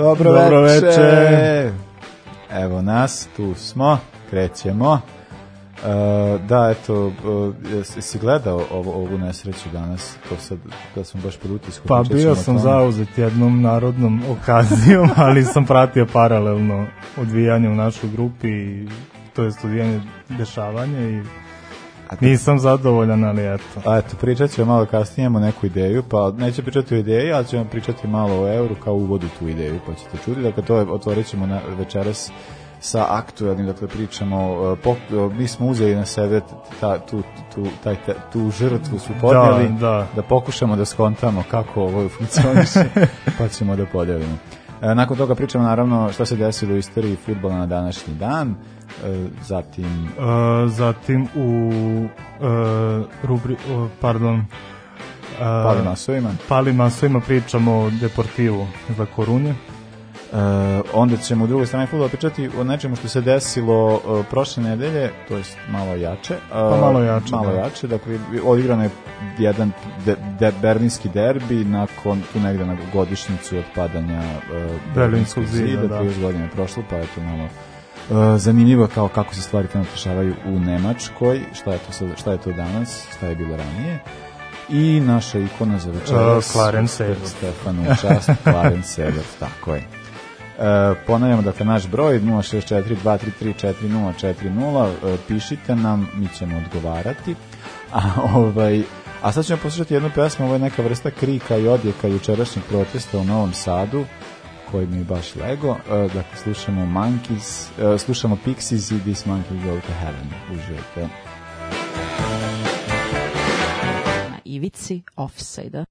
Dobro, Dobro veče. veče. Evo nas, tu smo, krećemo. Uh, da, eto, uh, jesi si gledao ovo, ovu nesreću danas? To sad, da sam baš pod utiskom. Pa bio sam zauzet jednom narodnom okazijom, ali sam pratio paralelno odvijanje u našoj grupi to je odvijanje dešavanja i nisam zadovoljan, ali eto. A eto, pričat ćemo malo kasnije, imamo neku ideju, pa neće pričati o ideji, ali ćemo pričati malo o euru kao uvodu tu ideju, pa ćete čuti. Dakle, to je, otvorit ćemo na, večeras sa aktuelnim, dakle, pričamo, uh, pok, uh, mi smo uzeli na sebe ta, tu, tu, taj, ta, tu žrtvu su podneli, da. da pokušamo da skontamo kako ovo funkcioniše, pa ćemo da podelimo. E, nakon toga pričamo naravno šta se desilo u istoriji futbola na današnji dan, e, zatim Uh, zatim u uh, rubri, pardon, uh, Pali masovima. Pali masovima pričamo o Deportivu za Korunje. Uh, onda ćemo u drugoj strani futbola pričati o nečemu što se desilo uh, prošle nedelje, to jest malo jače. Uh, Pa malo jače, Malo da. jače, dakle, odigrano je jedan de, de, berlinski derbi nakon tu negde na godišnicu od padanja uh, Berlinskog zida, da. 30 godina je prošlo, pa je to malo zanimljivo kao kako se stvari tamo dešavaju u Nemačkoj, šta je to sad, šta je to danas, šta je bilo ranije. I naša ikona za večeras, Uh, Clarence Sever. Stefanu čast, Clarence Sever, tako je. E, ponavljamo, dakle, naš broj 064-233-4040, e, pišite nam, mi ćemo odgovarati. A, ovaj, a sad ćemo poslušati jednu pesmu, ovo je neka vrsta krika i odjeka jučerašnjeg protesta u Novom Sadu, koji mi je baš lego. E, dakle, slušamo Monkeys, e, slušamo Pixies i This Monkey Go to Heaven. Uživajte. Na ivici offside-a.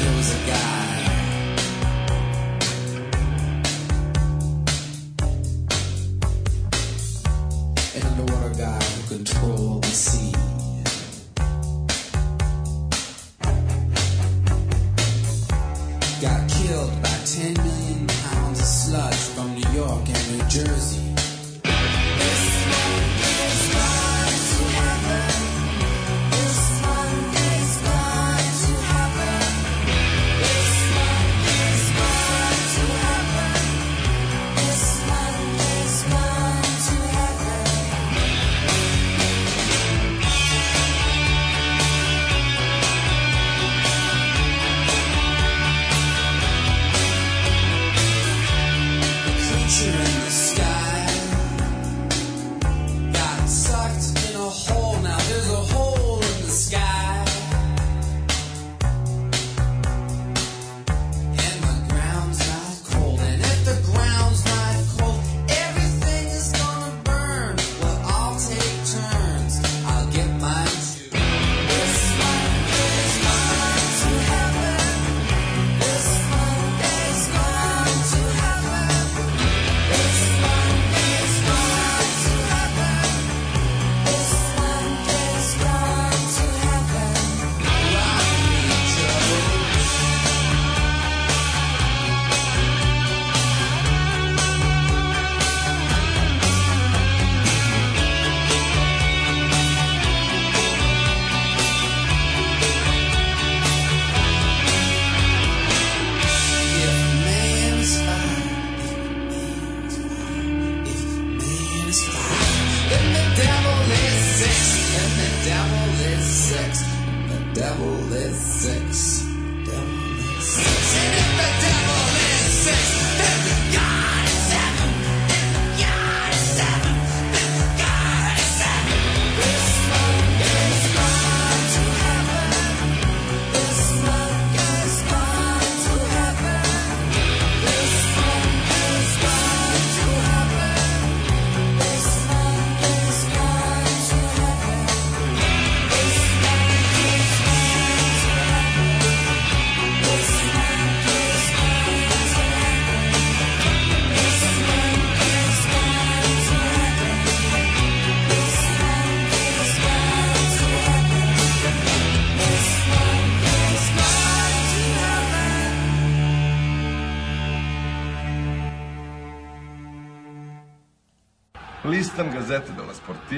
There was a guy. Devil is six, the devil is six,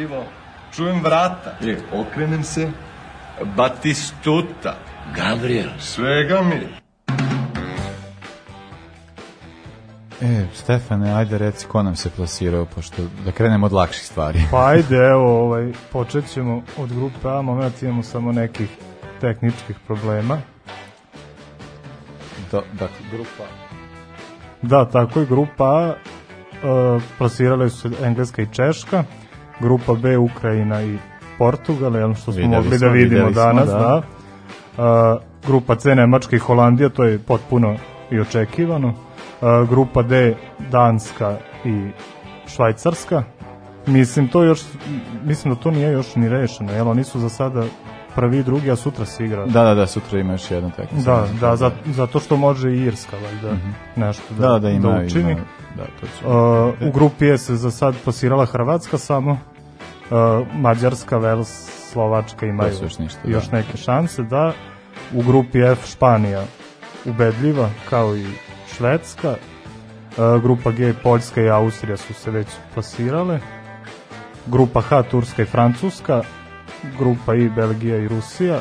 Sportivo, čujem vrata. E, okrenem se, Batistuta. Gabriel. Svega mi. E, Stefane, ajde reci ko nam se plasirao, pošto da krenemo od lakših stvari. Pa ajde, evo, ovaj, počet ćemo od grupe A, moment imamo samo nekih tehničkih problema. Do, dakle, grupa... Da, tako i grupa A, e, plasirale su se Engleska i Češka, grupa B Ukrajina i Portugal, jel, što smo Videli mogli smo, da vidimo videli smo, danas, da. da. E, grupa C Nemačka i Holandija, to je potpuno i očekivano. E, grupa D Danska i Švajcarska. Mislim to još mislim da to nije još ni rešeno, jel oni su za sada prvi i drugi, a sutra se igra. Da, da, da, sutra ima još jedan tekst. Da, da, za, zato što može i Irska, valjda, nešto da, Da, da, ima, da učini. ima, da, to će. Uh, u grupi je se za sad plasirala Hrvatska samo, uh, Mađarska, Vels, Slovačka imaju su još ništa, još da. neke šanse, da. U grupi F Španija ubedljiva, kao i Švedska. Uh, grupa G Poljska i Austrija su se već plasirale. Grupa H Turska i Francuska. Grupa I Belgija i Rusija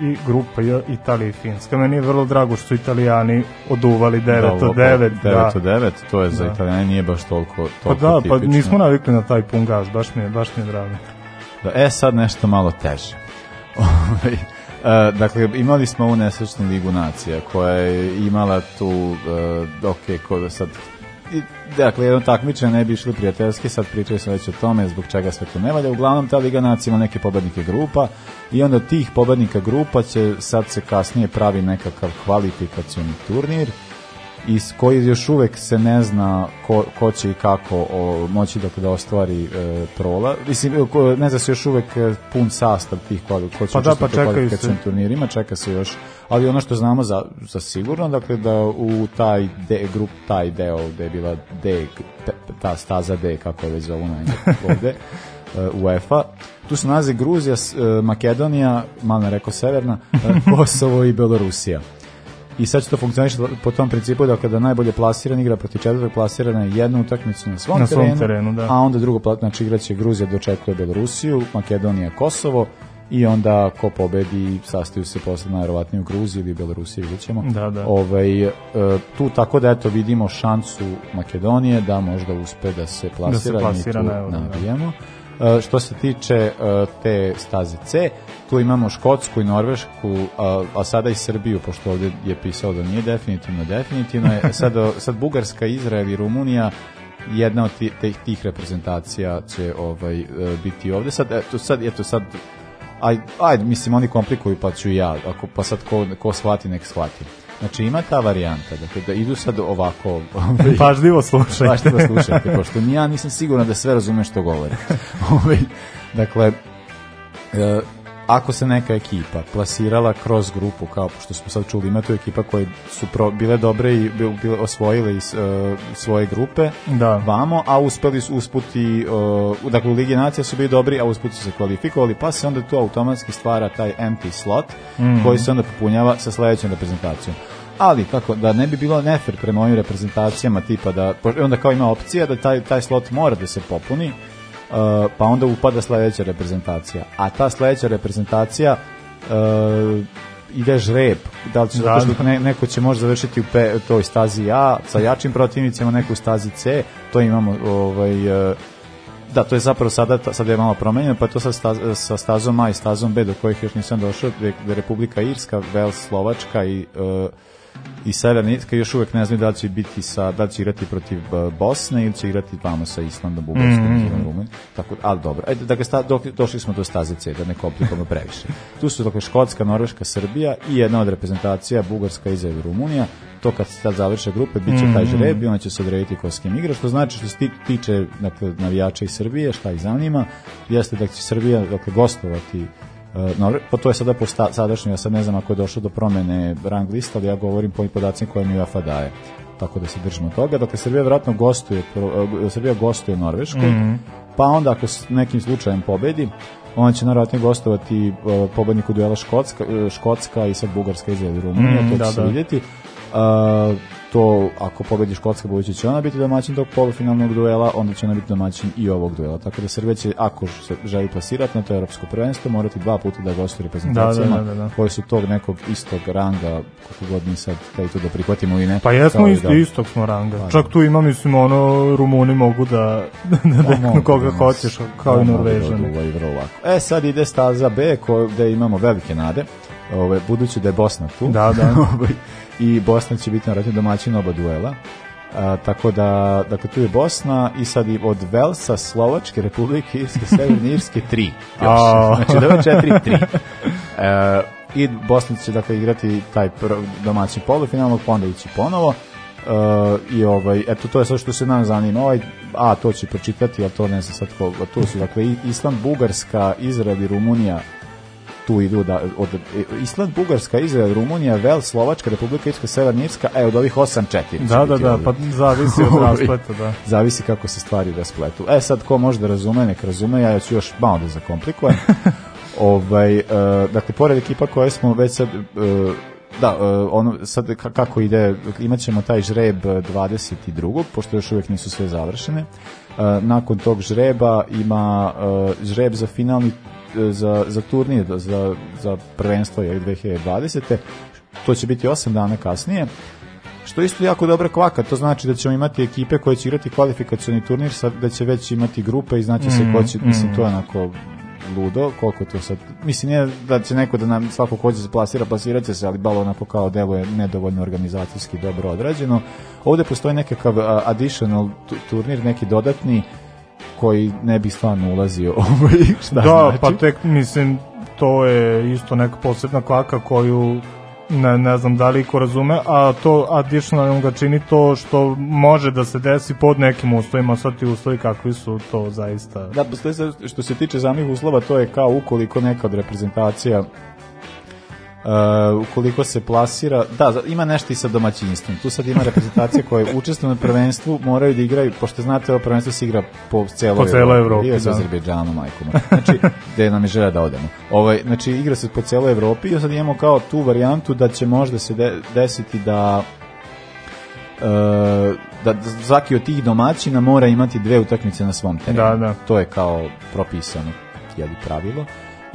i grupa J Italija i Finska. Meni je vrlo drago što su Italijani oduvali 9 od 9. 9 od 9, to je za Da. Italijane nije baš toliko, Pa toliko da, pa tipično. nismo navikli na taj pun gas, baš mi je, baš mi je drago. Da, e, sad nešto malo teže. Ovaj, e, dakle, imali smo ovu nesrećnu ligu nacija koja je imala tu, uh, ok, ko da sad i, dakle, jedno takmičenje ne bi išli prijateljski, sad pričali smo već o tome zbog čega sve to ne valja. Uglavnom, ta Liga nacija ima neke pobednike grupa i onda tih pobednika grupa će sad se kasnije pravi nekakav kvalifikacioni turnir iz koji još uvek se ne zna ko, ko će i kako o, moći dakle, da ostvari e, prola. Mislim, ko, ne zna se još uvek e, pun sastav tih kvali, ko će Pa da, pa čekaju se. turnirima, čeka se još, ali ono što znamo za, za sigurno, dakle da u taj de, grup, taj deo gde je bila D, ta staza D, kako je već zovu na ovde, e, UEFA. Tu se nalazi Gruzija, e, Makedonija, malo ne rekao Severna, Kosovo i Belorusija. I sad će to funkcioniše po tom principu da kada najbolje plasiran igra protiv četvrtog plasirana jednu utakmicu na svom Na svom terenu, terenu, da. a onda drugo pla- znači igraće Gruzija dočekuje Belorusiju, Makedonija Kosovo i onda ko pobedi sastaju se posle najverovatnije u Gruziji ili Belorusiji vidjet ćemo. Da, da. Ovaj, e, tu tako da eto vidimo šansu Makedonije da možda uspe da se plasira, plasira mi tu na Euro, da. E, što se tiče e, te staze C, tu imamo Škotsku i Norvešku, a, a sada i Srbiju, pošto ovde je pisalo da nije definitivno, definitivno je. Sad, sad Bugarska, Izrael i Rumunija jedna od ti- tih, tih reprezentacija će ovaj e, biti ovde. Sad, eto, sad, eto, sad, aj, ajde, mislim, oni komplikuju, pa ću ja, ako, pa sad ko, ko shvati, nek shvati. Znači, ima ta varijanta, dakle, da idu sad ovako, ovaj, Pažljivo slušajte. Da slušajte, pošto ja nisam siguran da sve razumem što govori. Ovaj, dakle, e, ako se neka ekipa plasirala kroz grupu, kao što smo sad čuli, ima tu ekipa koje su pro, bile dobre i bil- bile osvojile iz, e, svoje grupe Da. vamo, a uspeli su usputi, e, dakle u Ligi Nacija su bili dobri, a usput su se kvalifikovali, pa se onda tu automatski stvara taj empty slot, koji se onda popunjava sa sledećom reprezentacijom ali kako da ne bi bilo nefer prema ovim reprezentacijama tipa da onda kao ima opcija da taj taj slot mora da se popuni uh, pa onda upada sledeća reprezentacija. A ta sledeća reprezentacija uh, ide žreb. Da li će zato što ne, neko će možda završiti u pe, toj stazi A sa jačim protivnicima neko u stazi C. To imamo ovaj uh, Da, to je zapravo sada, ta- sad je malo promenjeno, pa to sa, staz, sa stazom A i stazom B do kojih još nisam došao, gde, gde Republika Irska, Vels, Slovačka i, uh, i Severna Irska još uvek ne znaju da li će biti sa, da li će igrati protiv uh, Bosne ili će igrati vamo sa Islandom, Bugarskom, mm -hmm. Rumunijom. Tako, ali dobro, ajde, dakle, sta, dok, došli smo do staze C, da ne komplikujemo previše. Tu su dakle Škotska, Norveška, Srbija i jedna od reprezentacija Bugarska, i Rumunija. To kad se sad završe grupe, bit će taj žreb i onda će se odrediti ko s kim igra, što znači što se ti- tiče dakle, navijača iz Srbije, šta ih zanima, jeste da će Srbija dakle, gostovati Uh, Norve, pa to je sada po sta, sadašnjem, ja sad ne znam ako je došlo do promene rang lista, ali ja govorim po ovim podacima koje mi UEFA daje. Tako da se držimo toga. Dakle, Srbija vjerojatno gostuje, pro- uh, Srbija gostuje Norveškoj, pa onda ako s nekim slučajem pobedi, on će naravno gostovati uh, pobedniku duela Škotska, Škotska i sad Bugarska, Izrael i Rumunija, Mm, to će da, se da. vidjeti. Uh, to ako pobedi Škotska budući će ona biti domaćin tog polufinalnog duela, onda će ona biti domaćin i ovog duela. Tako da Srbija će, ako se želi plasirati na to evropsko prvenstvo, morati dva puta da gostuje reprezentacijama Da, da, da, da. koje su tog nekog istog ranga, koliko god mi sad taj tu da prihvatimo i ne. Pa jesmo kao i isto, da- istog smo ranga. Pa, Čak tu ima, mislim, ono, Rumuni mogu da, da, da, Pa mogu koga da hoćeš, kao i da Norvežani. lako. E, sad ide staza B, gde imamo velike nade, Ove, budući da je Bosna tu. Da, da. I Bosna će biti naravno domaćin oba duela. A, tako da, dakle, tu je Bosna i sad i od Velsa, Slovačke, Republike Irske, Severne Irske, tri. Još. A. Znači, da je četiri, tri. E, I Bosna će, dakle, igrati taj domaćin polufinalnog, pa onda ići ponovo. Uh, i ovaj, eto to je sve što se nam zanima ovaj, a to će pročitati, a to ne znam sad ko, a tu su dakle Island, Bugarska, Izrael i Rumunija tu idu da, od Island, Bugarska, Izrael, Rumunija, Vel, Slovačka, Republika Irska, Severna Irska, e, od ovih 8 četiri. će Da, da, da, ovdje. pa zavisi od raspleta, da. Zavisi kako se stvari raspletu. E sad, ko može da razume, nek razume, ja ću još malo da zakomplikujem. ovaj, uh, dakle, pored ekipa koje smo već sad, uh, da, uh, ono, sad ka- kako ide, imat ćemo taj žreb uh, 22. pošto još uvijek nisu sve završene. Uh, nakon tog žreba ima žreb za finalni za, za turnir, za, za prvenstvo je 2020. To će biti 8 dana kasnije što je isto jako dobra kvaka, to znači da ćemo imati ekipe koje će igrati kvalifikacioni turnir, sad da će već imati grupe i znači se ko će, mislim, to je onako ludo, koliko je to sad, mislim, nije da će neko da nam svako ko će se plasira, plasirat će se, ali balo onako kao deluje nedovoljno organizacijski dobro odrađeno. Ovde postoji nekakav additional tu- turnir, neki dodatni, koji ne bi stvarno ulazio ovaj, šta Da, znači. pa tek, mislim, to je isto neka posebna kvaka koju ne, ne znam da li ko razume, a to additional ga čini to što može da se desi pod nekim uslovima, sad ti uslovi kakvi su, to zaista... Da, što se tiče samih uslova, to je kao ukoliko neka od reprezentacija Uh, ukoliko se plasira, da, ima nešto i sa domaćinstvom. Tu sad ima reprezentacija koje učestvuju na prvenstvu, moraju da igraju, pošto znate, ovo prvenstvo se igra po celoj Po celoj Evropi, sa da. Azerbejdžanom, majkom. Znači, gde nam je želja da odemo. Ovaj, znači, igra se po celoj Evropi i sad imamo kao tu varijantu da će možda se de, desiti da e, da svaki od tih domaćina mora imati dve utakmice na svom terenu. Da, da. To je kao propisano jeli pravilo.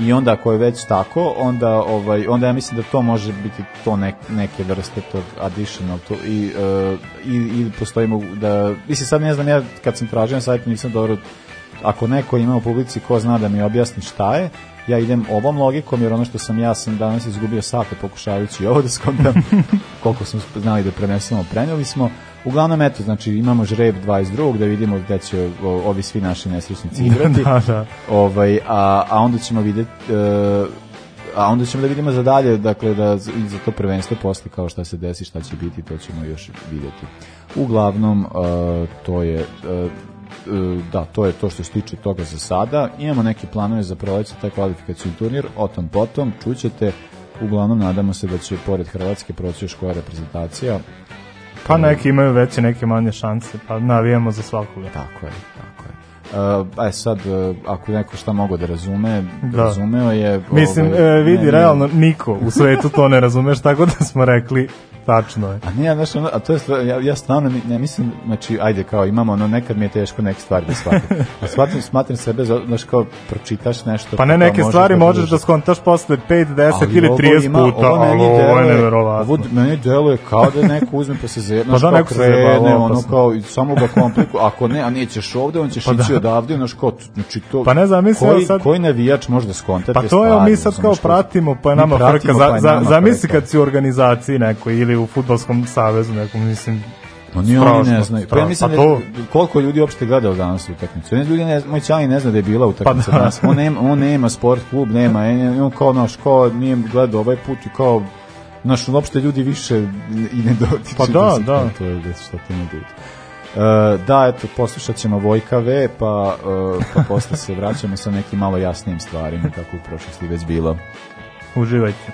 I onda ako je već tako, onda ovaj onda ja mislim da to može biti to nek, neke vrste tog additional to i e, i i postoji mogu- da mislim sad ne znam ja kad sam tražio na sajtu nisam dobro ako neko ima u publici ko zna da mi objasni šta je, ja idem ovom logikom, jer ono što sam ja sam danas izgubio sate pokušavajući ovo da skontam koliko smo znali da prenesemo, preneli smo. Uglavnom, eto, znači imamo žreb 22. da vidimo gde će ovi svi naši nesrećnici igrati. da, da. ovaj, a, a onda ćemo videti e, a onda ćemo da vidimo za dalje, dakle da za to prvenstvo posle kao šta se desi, šta će biti, to ćemo još videti. Uglavnom, e, to je e, da, to je to što se tiče toga za sada. Imamo neke planove za proleće, taj kvalifikacijni turnir, o tom potom, čućete, uglavnom nadamo se da će pored Hrvatske proći još koja reprezentacija, Pa neki imaju veće, neke manje šanse, pa navijamo za svakoga. Tako je, tako je. Uh, e sad, uh, ako neko šta mogu da razume, Da. razumeo je... Mislim, ovaj, e, vidi, meni- realno, niko u svetu to ne razumeš, tako da smo rekli, tačno je. A nije, znaš, ono, a to je ja, ja stvarno ne, ne mislim, znači, ajde, kao imamo, ono, nekad mi je teško neke stvari da shvatim. A shvatim, smatram sebe, znaš, kao, pročitaš nešto... Pa ne, neke možeš stvari možeš da skontaš posle 5, 10 Ali ili ovo 30 ima- puta, ovo ali ovo je neverovatno. Ovo meni deluje kao da neko uzme pa se zajebno, Pa znaš, da, neko se krene, zajebava, ono kao, samo ga komplikuje, ako ne, a nećeš ovde, on ćeš Pa ići da. odavde, znaš, kao, znači, to... Pa ne znam, mislim, koji, sad- koji navijač može da skonta Pa to je, mi sad kao pratimo, pa je nama frka. pa zamisli kad si u organizaciji nekoj ili u futbolskom savezu nekom, mislim, Ma ni oni ne znaju. Pa ja mislim Pa da, to- koliko ljudi uopšte gledao danas utakmicu. Ne ljudi ne, moj čali ne zna da je bila utakmica Pa da. danas. On nema, on nema sport klub, nema. On, kao naš, kao nije gledao ovaj put i kao Znaš, uopšte ljudi više i ne dotiču. Pa da, da. To je da šta to ne bude. Uh, da, eto, poslušat ćemo Vojka V, pa, uh, pa posle se vraćamo sa nekim malo jasnijim stvarima, kako u prošlosti već bilo. uživajte.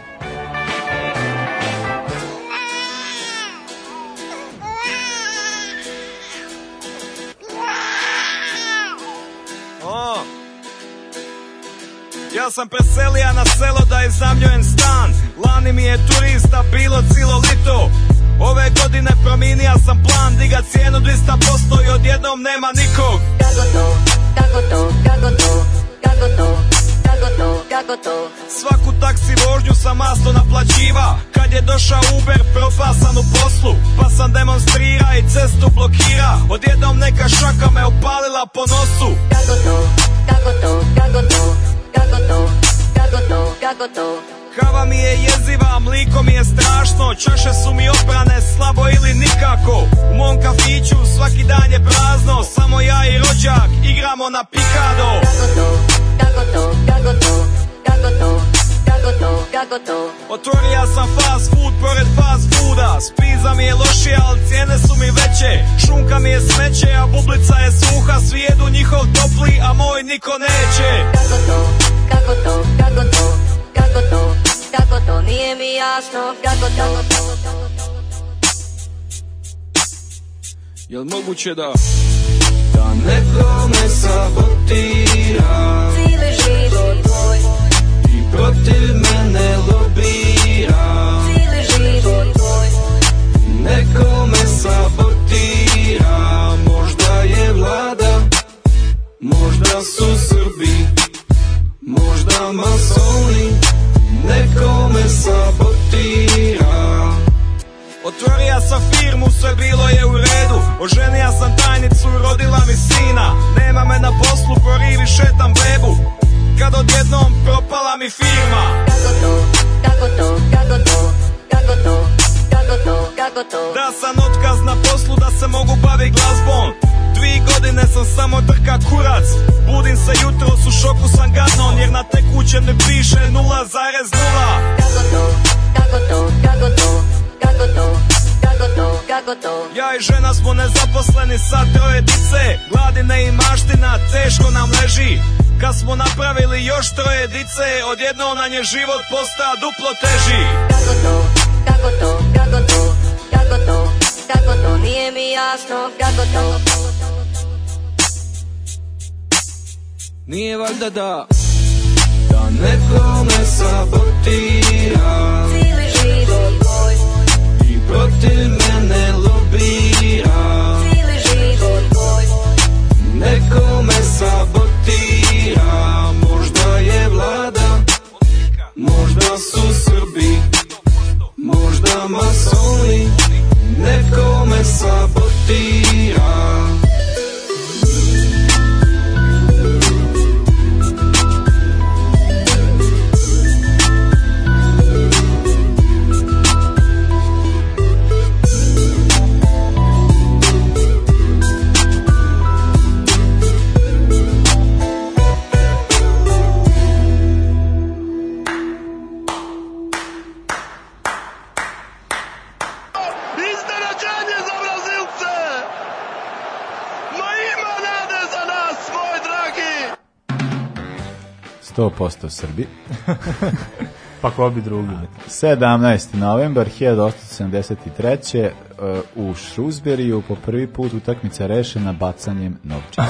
Sam preselija na selo da iznajmljujem stan. Lani mi je turista bilo cilo lito. Ove godine promijenija sam plan Diga cijenu 200% i odjednom nema nikog. Kako to, kako to, kako to, kako to, kako to, kako to. Svaku taksi vožnju sam masno naplaćiva. Kad je došao Uber propasan u poslu. Pa sam demonstrira i cestu blokira. Odjednom neka šaka me opalila po nosu kako to Kava mi je jeziva, mliko mi je strašno. Čaše su mi oprane slabo ili nikako. U mom kafiću svaki dan je prazno. Samo ja i rođak igramo na pikado. Kako to, kako to, kako to, kako to, kako to, kako to Otvoria sam fast food pored fast fooda. Spiza mi je lošija, ali cijene su mi veće. Šunka mi je smeće, a bublica je suha. Svi jedu njihov topli, a moj niko neće. Kako to, kako to, kako to, kako to, kako to Nije mi jasno, kako to, kako to Jel moguće da Da nekome sabotira? Cijeli život tvoj, I protiv mene lobira? Cijeli život tvoj. Nekome sabotira? Možda je vlada Možda su Srbi Možda masoni Nekome sabotira. Otvoria sam firmu, sve bilo je u redu. Oženija sam tajnicu, rodila mi sina. Nema me na poslu, po rivi šetam bebu. Kad odjednom propala mi firma. Kako to, kako to, kako to, kako to, kako to, kako to? Da sam otkaz na poslu, da se mogu bavit glazbom Dvi godine sam samo drka kurac Budim se jutro, u šoku sam gadnon Jer na tekućem ne piše 0,0 Kako to, kako to, kako to, kako to, kako to, kako to Ja i žena smo nezaposleni sa troje dice Gladine i maština teško nam leži Kad smo napravili još troje dice Odjednom nam je život posta duplo teži Kako to, kako to, kako to, kako to, kako to Nije mi jasno, kako to. Nije valjda da Da nekome sabotira. Cijeli život tvoj, I protiv mene lobira 100% Srbi. Pa ko bi drugi? 17. novembar 1873. uh, u Shrewsburyju po prvi put utakmica rešena bacanjem novčića.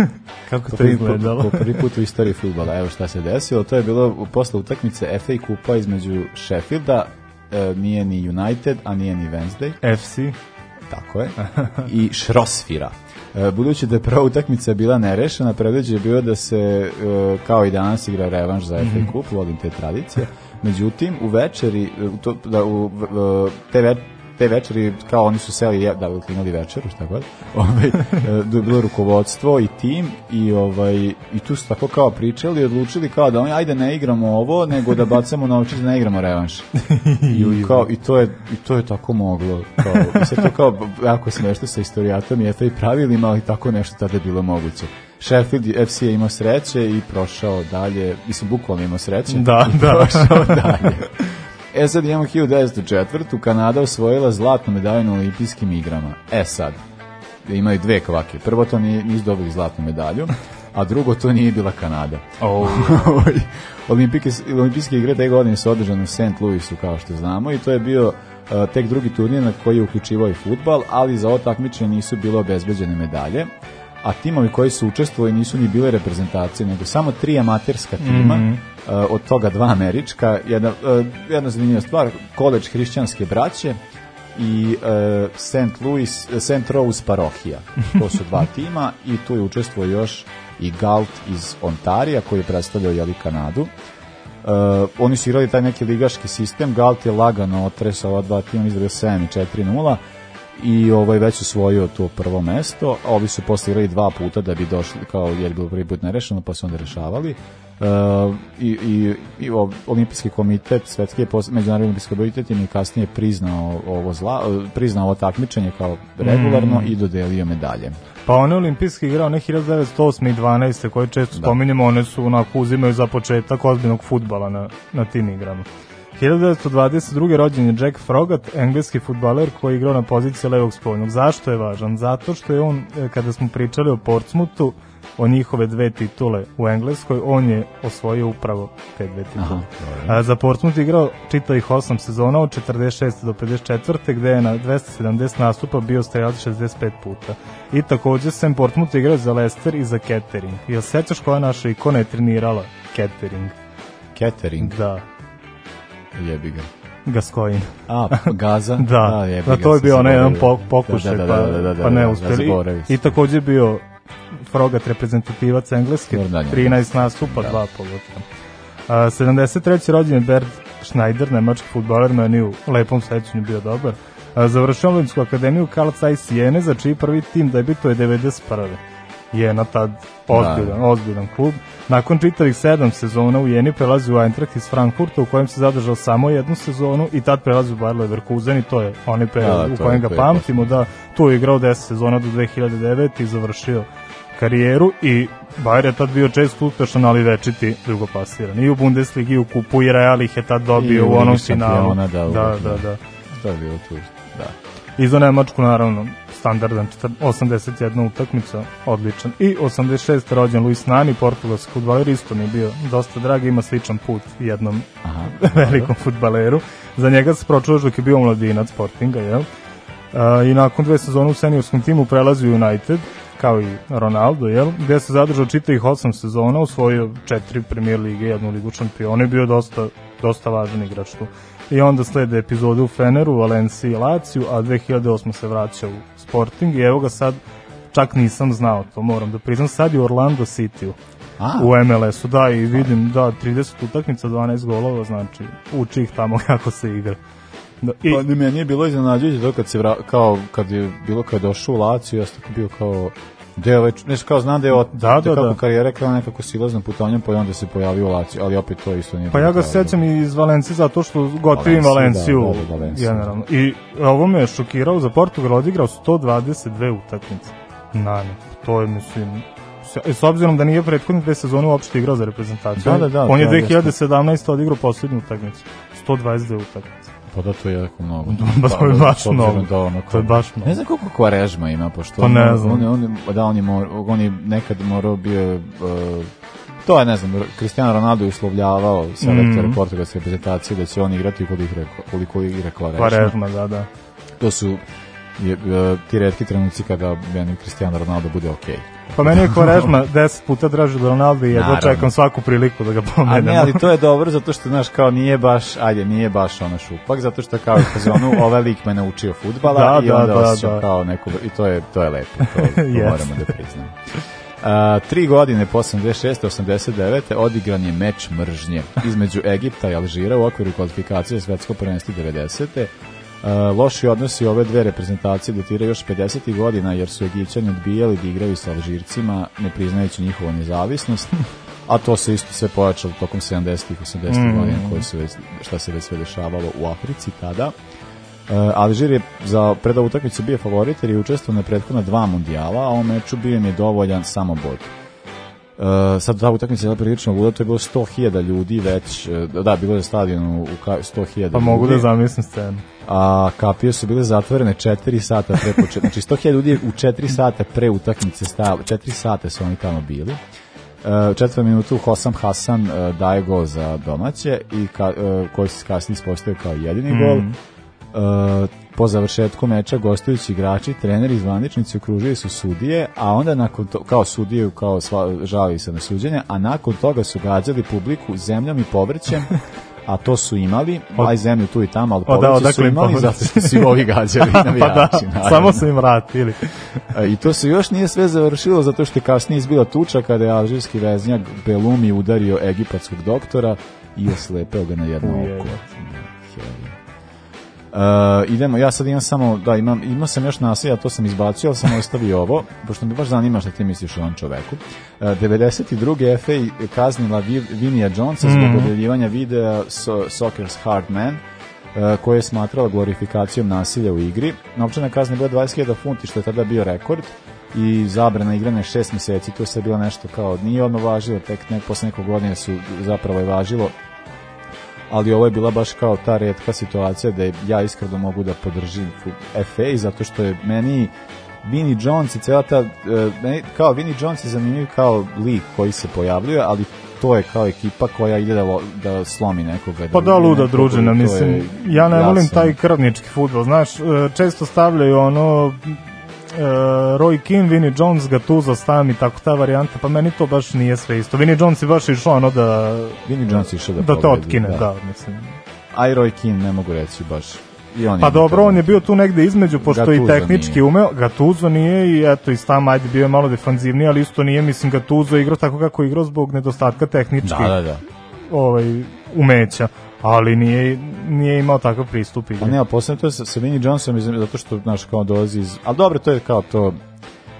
Kako Po to izgledalo? po prvi put u istoriji futbala. Evo šta se desilo. To je bilo posle utakmice FA kupa između Sheffielda, uh, nije ni United, a nije ni Wednesday. FC? Tako je. I Šrosfira. E, Budući da je prva utakmica bila nerešena, predviđe je bilo da se, e, kao i danas, igra revanš za FA Cup, volim te tradicije. Međutim, u večeri, e, u to, da, u, te, ve, te večeri, kao oni su seli, da, imali večeru, šta god, ovaj, da je bilo rukovodstvo i tim i, ovaj, i tu su tako kao pričali i odlučili kao da oni, ajde ne igramo ovo, nego da bacamo novčić da ne igramo revanš. I, kao, i, to je, I to je tako moglo. Kao, i sad to kao jako smešno sa istorijatom i FA pravilima, ali tako nešto tada je bilo moguće. Sheffield FC je imao sreće i prošao dalje, mislim, bukvalno imao sreće. Da, i da. prošao dalje. E sad imamo 1904. Kanada osvojila zlatnu medalju na olimpijskim igrama. E sad, imaju dve kvake. Prvo to nije, nisu dobili zlatnu medalju, a drugo to nije bila Kanada. Oh. Olimpijske, olimpijske igre te godine su održane u St. Louisu, kao što znamo, i to je bio uh, tek drugi turnir na koji je uključivao i futbal, ali za ovo takmičenje nisu bile obezbeđene medalje, a timovi koji su učestvovali nisu ni bile reprezentacije, nego samo tri amaterska tima, Mhm. uh, od toga dva američka, jedna, uh, jedna zanimljiva stvar, koleđ hrišćanske braće, i e, St. Louis, St. Rose parohija. To su dva tima i tu je učestvovao još i Galt iz Ontarija koji je predstavljao jeli Kanadu. Uh, oni su igrali taj neki ligaški sistem, Galt je lagano otresao ova dva tima, izgledao 7 i 4-0 i ovaj već osvojio to prvo mesto, a ovi su posle igrali dva puta da bi došli, kao jer je bilo prvi put nerešeno, pa su onda rešavali. Uh, i, i, i olimpijski komitet, svetski je međunarodni olimpijski komitet im je kasnije priznao ovo zla, priznao ovo takmičenje kao regularno i dodelio medalje. Pa one olimpijske igre, one 1908. i 12. koje često spominjemo, one su onako uzimaju za početak ozbiljnog futbala na, na tim igrama. 1922. rođen je Jack Frogat, engleski futbaler koji je igrao na poziciji levog spoljnog. Zašto je važan? Zato što je on, e, kada smo pričali o Portsmouthu, o njihove dve titule u Engleskoj, on je osvojio upravo te dve titule. A, za Portsmouth je igrao čitavih 8 sezona od 46. do 54. gde je na 270 nastupa bio strelac 65 puta. I takođe Sam Portsmouth je igrao za Leicester i za Kettering. Jel sećaš koja naša ikona je trenirala Kettering? Catering, Da, jebi ga. Gascoigne. A, Gaza? Da, jebi da, ga, to je bio onaj jedan po- pokušaj, Da, da, da, da, da, pa, da, pa ne da, uspeli. I takođe je bio Frogat reprezentativac Engleske, Jordan je. 13 nastupa, dva pogotka. A, 73. rođen je Bert Schneider, nemački futbaler, meni u lepom sećanju bio dobar. Završio Olimpijsku akademiju Karl Zeiss Jene, za čiji prvi tim debituje 91. Jena tad ozbiljan, ozbiljan klub. Nakon čitavih sedam sezona u Jeni prelazi u Eintracht iz Frankfurta u kojem se zadržao samo jednu sezonu i tad prelazi u Bayer Leverkusen i to je onaj period Da, u kojem je ga pamtimo, da tu je igrao 10 sezona do 2009 i završio karijeru i Bayer je tad bio često uspešan, ali večiti drugopasiran. I u Bundesligi, i u kupu, i Real ih je tad I dobio u u onom finalu. da, Da, da, da. da. Je bilo tu, da. I za Nemačku naravno standardan četir- 81 utakmica, odličan. I 86. rođen Luis Nani, portugalski futbaler, isto mi je bio dosta drag, ima sličan put jednom Aha. velikom futbaleru. Za njega se pročuvaš dok je bio mladinac Sportinga, jel? I nakon dve sezone u seniorskom timu prelazi u United, kao i Ronaldo, jel? Gde se zadržao čitavih osam sezona, osvojio četiri premier lige, jednu ligu šampiona i bio dosta, dosta važan igrač tu. I onda slede epizode u Feneru, Valenciji i Laciju, a 2008. se vraća u Sporting i evo ga sad, čak nisam znao to, moram da priznam, sad je u Orlando City-u A, u MLS-u, da, i vidim, da, 30 utakmica, 12 golova, znači, uči ih tamo kako se igra. Da, i, Pa ni meni je bilo iznenađujuće to kad se vra, kao kad je bilo kad je došao u Laciju, ja sam tako bio kao deo već, nešto kao znam da je od, Da, da, kako da. karijera krenula nekako silaznom putanjem, pa onda se pojavio u Laciju, ali opet to isto nije pa ja ga kao- sećam iz Valencije zato što gotivim Valenciju, Valenciju, da, da, da, generalno. I ovo me je šokirao, za Portugal odigrao 122 utakmice. Nani, to je, mislim, s- obzirom da nije prethodne dve sezone uopšte igrao za reprezentaciju. Da, da, da, On je je 2017. odigrao poslednju utakmicu. 122 utakmice. Pa da, to je jako mnogo. Pa to je baš s obzirom mnogo. Da ono, To je baš mnogo. Ne znam koliko Kvarežma ima, pošto Pa ne znam. On, on, on, da, on je, mor, on je nekad morao bio... Uh, to je, ne znam, Cristiano Ronaldo je uslovljavao selektore Mhm. portugalske reprezentacije da će on igrati koliko igra, koliko igra Kvarežma. Kvarežma, da, da. To su je, uh, ti redki trenuci kada Cristiano Ronaldo bude okej. Pa meni je Kvarežma 10 puta draži od Ronaldo i jedva čekam svaku priliku da ga A pomenemo. ne, ali to je dobro zato što, znaš, kao nije baš, ajde, nije baš ono šupak, zato što kao u fazonu, ovaj lik me naučio futbala Da, i da, onda da, osjećam da. kao neku, i to je, to je lepo, to, to Jeste. moramo da priznamo. A, tri godine po 86. 89. odigran je meč mržnje između Egipta i Alžira u okviru kvalifikacije svetsko prvenstvo 90. Uh, loši odnosi ove dve reprezentacije datiraju još 50. godina jer su Egipćani odbijali da igraju sa Alžircima ne priznajući njihovu nezavisnost a to se isto sve pojačalo tokom 70-ih, 80-ih Mm. godina koje su već, šta se već sve dešavalo u Africi tada. Uh, Alžir je za pred ovu utakmicu bio favorit jer je učestvovao na prethodna dva mundijala, a u meču bio im je dovoljan samo bod. Uh, sad ta utakmica je prilično luda, to je bilo 100.000 ljudi već, da, bilo je stadion u, u ka- 100.000 Pa mogu da ljudi, zamislim scenu. A kapije su bile zatvorene 4 sata pre početka, znači 100.000 ljudi u 4 sata pre utakmice stajalo, 4 sata su oni tamo bili. Uh, u četvrtom minutu Hosam Hasan uh, daje gol za domaće i ka, uh, koji se kasnije ispostavio kao jedini Mm. gol. Uh, po završetku meča gostujući igrači, treneri i zvaničnici okružili su sudije, a onda nakon to, kao sudiju, kao sva, žali se na suđenje, a nakon toga su gađali publiku zemljom i povrćem a to su imali, aj zemlju tu i tamo, ali O, da, su imali Pavlović? zato što su ovi gađali pa da, samo su im vratili. E, I to se još nije sve završilo zato što je kasnije izbila tuča kada je alžirski veznjak Belumi udario egipatskog doktora i oslepeo ga na jedno oko. Uh, idemo, ja sad imam samo, da, imam, imao sam još nasilja, to sam izbacio, ali sam ostavio ovo, pošto me baš zanima šta ti misliš o ovom čoveku. Uh, 92. FA kaznila Vi- Vinija Jonesa zbog Mhm. objavljivanja videa so, Soccer's Hard Man, uh, koje je smatrala glorifikacijom nasilja u igri. Novčana kazna je bila 20.000 funti, što je tada bio rekord, i zabrana igrane šest meseci, to se je bilo nešto kao, nije odmah važilo, tek nek, posle nekog godine su zapravo je važilo, ali ovo je bila baš kao ta redka situacija da ja iskreno mogu da podržim FA zato što je meni Vinnie Jones i cela ta, e, meni, kao Vinnie Jones je zanimljiv kao lik koji se pojavljuje, ali to je kao ekipa koja ide da, da slomi nekoga. Pa da, luda družina, mislim, ja ne volim jasno. taj krvnički futbol, znaš, e, često stavljaju ono, Roy Keane, Vinnie Jones, Gattuso, Stam i tako ta varijanta, pa meni to baš nije sve isto. Vinnie Jones je baš išao ono da, Vinnie Jones išao da da te povredi, otkine, da. da, mislim. A i Roy Keane ne mogu reći baš. I on Pa dobro, on je bio tu negde između, pošto i Gattuso tehnički nije. umeo, Gatuzo nije i eto i Stam, ajde, bio je malo defanzivniji, ali isto nije, mislim, Gatuzo je igrao tako kako igrao zbog nedostatka tehničkih Da, da, da. ovaj, umeća, ali nije, nije imao takav pristup. Pa ne, a posebno to je sa, sa Vinnie Johnsonom, zato što, znaš, kao dolazi iz... Ali dobro, to je kao to...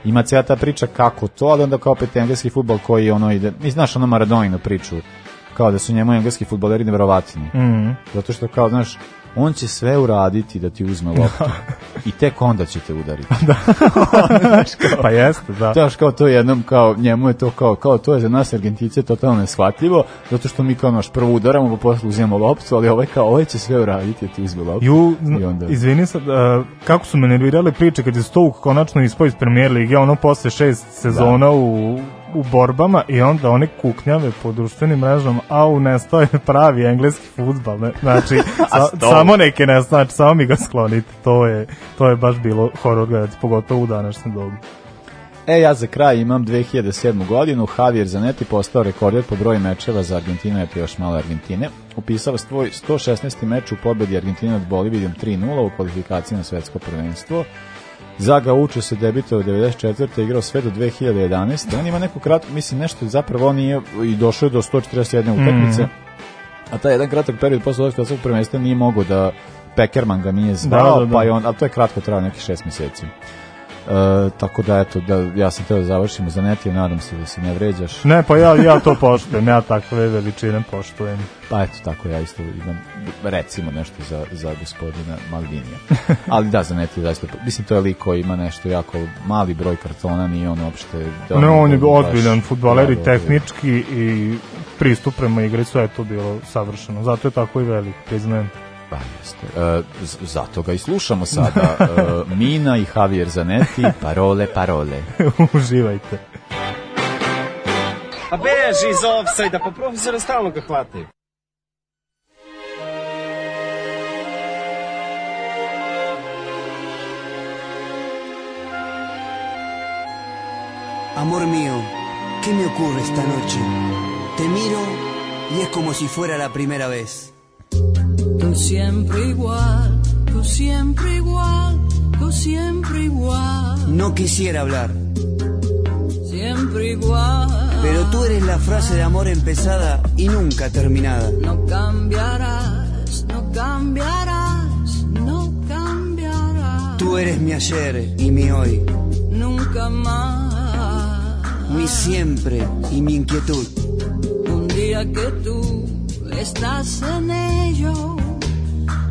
Ima cijela ta priča kako to, ali onda kao opet engleski futbol koji ono ide... Mi znaš ono Maradoninu priču, kao da su njemu engleski futboleri neverovatni. Mhm. Zato što kao, znaš, on će sve uraditi da ti uzme loptu i tek onda će te udariti. pa jeste, da. Znaš, kao to je jednom, kao, njemu je to kao, kao to je za nas Argentice totalno neshvatljivo, zato što mi kao naš prvo udaramo, pa posle uzimamo loptu, ali ovaj kao, ovaj će sve uraditi da ti uzme loptu. Ju, I onda- izvini sad, uh, kako su me nervirale priče kad je Stoke konačno ispao iz premier lige, ono posle šest sezona u, u borbama i onda one kuknjave po društvenim mrežama, au, nestao je pravi engleski futbal, ne? znači, sa, samo neke ne, znači, samo mi ga sklonite, to je, to je baš bilo horor gledati, pogotovo u današnjem dobu. E, ja za kraj imam 2007. godinu, Javier Zanetti postao rekorder po broju mečeva za Argentinu, eto još malo Argentine. Upisao svoj 116. meč u pobedi Argentine nad Bolivijom 3-0 u kvalifikaciji na svetsko prvenstvo. Za Gaucho se debitao u 94. igrao sve do 2011. On ima neku kratku, mislim nešto zapravo on nije i došao do 141 utakmice. A taj jedan kratak period posle ovog svetskog prvenstva nije mogao da Peckerman ga nije zvao, Da, da, da. pa je on, ali to je kratko trajalo nekih šest mjeseci. E, tako da eto, da, ja sam teo da završimo za neti, nadam se da se ne vređaš. Ne, pa ja, ja to poštujem, ja takve veličine poštujem. Pa eto, tako ja isto imam, recimo nešto za, za gospodina Maldinija. Ali da, za neti zaista, mislim to je lik koji ima nešto jako mali broj kartona, nije on uopšte... Da Ne, on je ozbiljan futbaler i da, da, da. tehnički i pristup prema igri, sve je to bilo savršeno. Zato je tako i velik, priznajem. Pa jeste. E, zato ga i slušamo sada. E, Mina i Javier Zanetti, parole, parole. Uživajte. A beži iz offside-a, pa profesora stalno ga hvataju. Amor mío, ¿qué me ocurre esta noche? Te miro y es como si fuera la primera vez. Tú siempre igual, tú siempre igual, tú siempre igual, No quisiera hablar, siempre igual. pero tú eres la frase de amor empezada y nunca terminada. No cambiarás, no cambiarás, no cambiarás. Tú eres mi ayer y mi hoy, Nunca más. mi siempre y mi inquietud. Un día que tú estás en ello,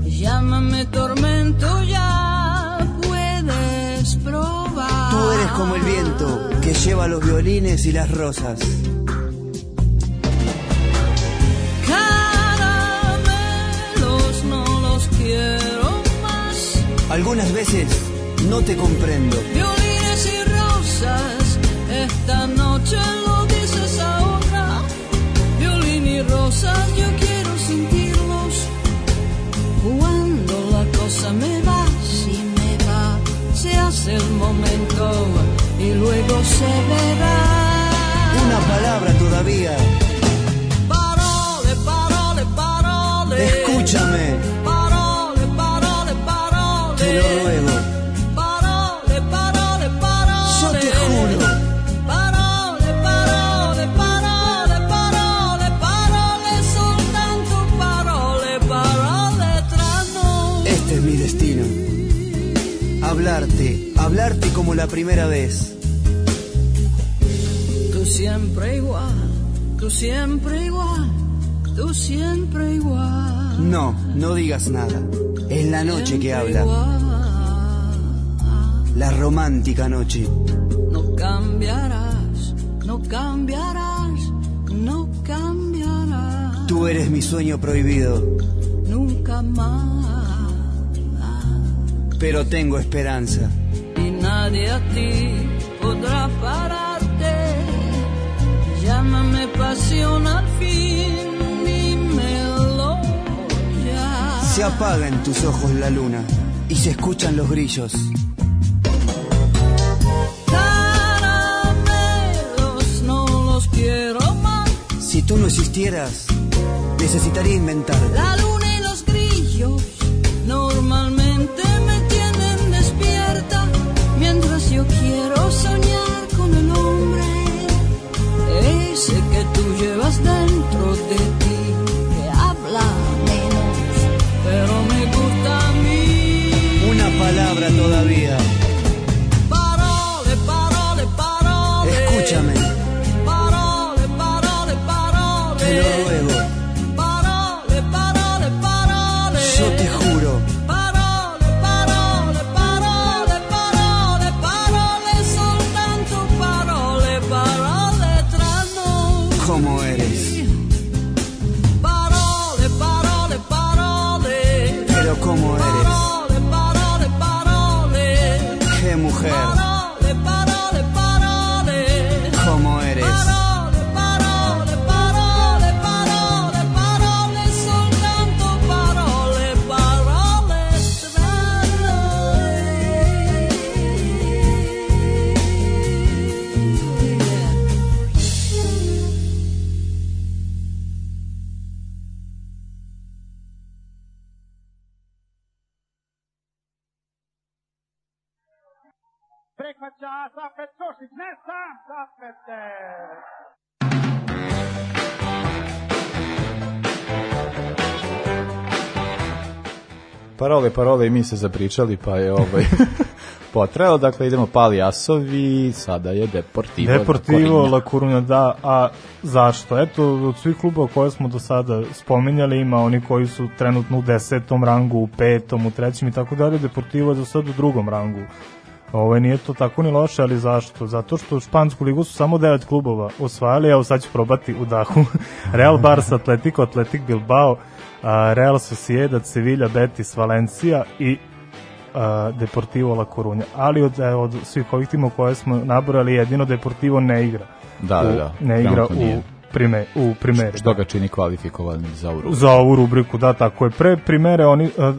llámame tormento, ya puedes probar. Tú eres como el viento que lleva los violines y las rosas. Caramelos no los quiero más. Algunas veces no te comprendo. Violines y rosas, esta noche lo rosas yo quiero sentirlos cuando la cosa me va, si me va, se hace el momento y luego se verá. Una palabra todavía. Parole, parole, parole. Escúchame. Parole, parole, parole. Hablarte como la primera vez. Tú siempre igual, tú siempre igual, tú siempre igual. No, no digas nada. Es la noche que habla, igual. la romántica noche. No cambiarás, no cambiarás, no cambiarás. Tú eres mi sueño prohibido, Nunca más. pero tengo esperanza. Nadie a ti podrá pararte. Llámame pasión al fin, dímelo ya. Se apaga en tus ojos la luna y se escuchan los grillos. Caramelos no los quiero más. Si tú no existieras, necesitaría inventar. La luna Parole, parole i mi se zapričali, pa je ovaj potreo. Dakle, idemo Pali Asovi, sada je Deportivo. Deportivo. La Coruña, da, a zašto? Eto, od svih klubova koje smo do sada spominjali, ima oni koji su trenutno u desetom rangu, u petom, u trećem i tako dalje, Deportivo je za sad u drugom rangu. Ovo nije to tako ni loše, ali zašto? Zato što u Špansku ligu su samo devet klubova osvajali, evo sad ću probati u dahu. Real Barça, Atletico, Atletic Bilbao, Real Sociedad, Sevilla, Betis, Valencia i Deportivo La Coruña. Ali od, od svih ovih timova koje smo nabrali, jedino Deportivo ne igra. Da, da, U- da. Ne igra u, prime, u primeri. Što ga čini kvalifikovanim za Euro. Za ovu rubriku, da, tako je. Pre primere, oni, a,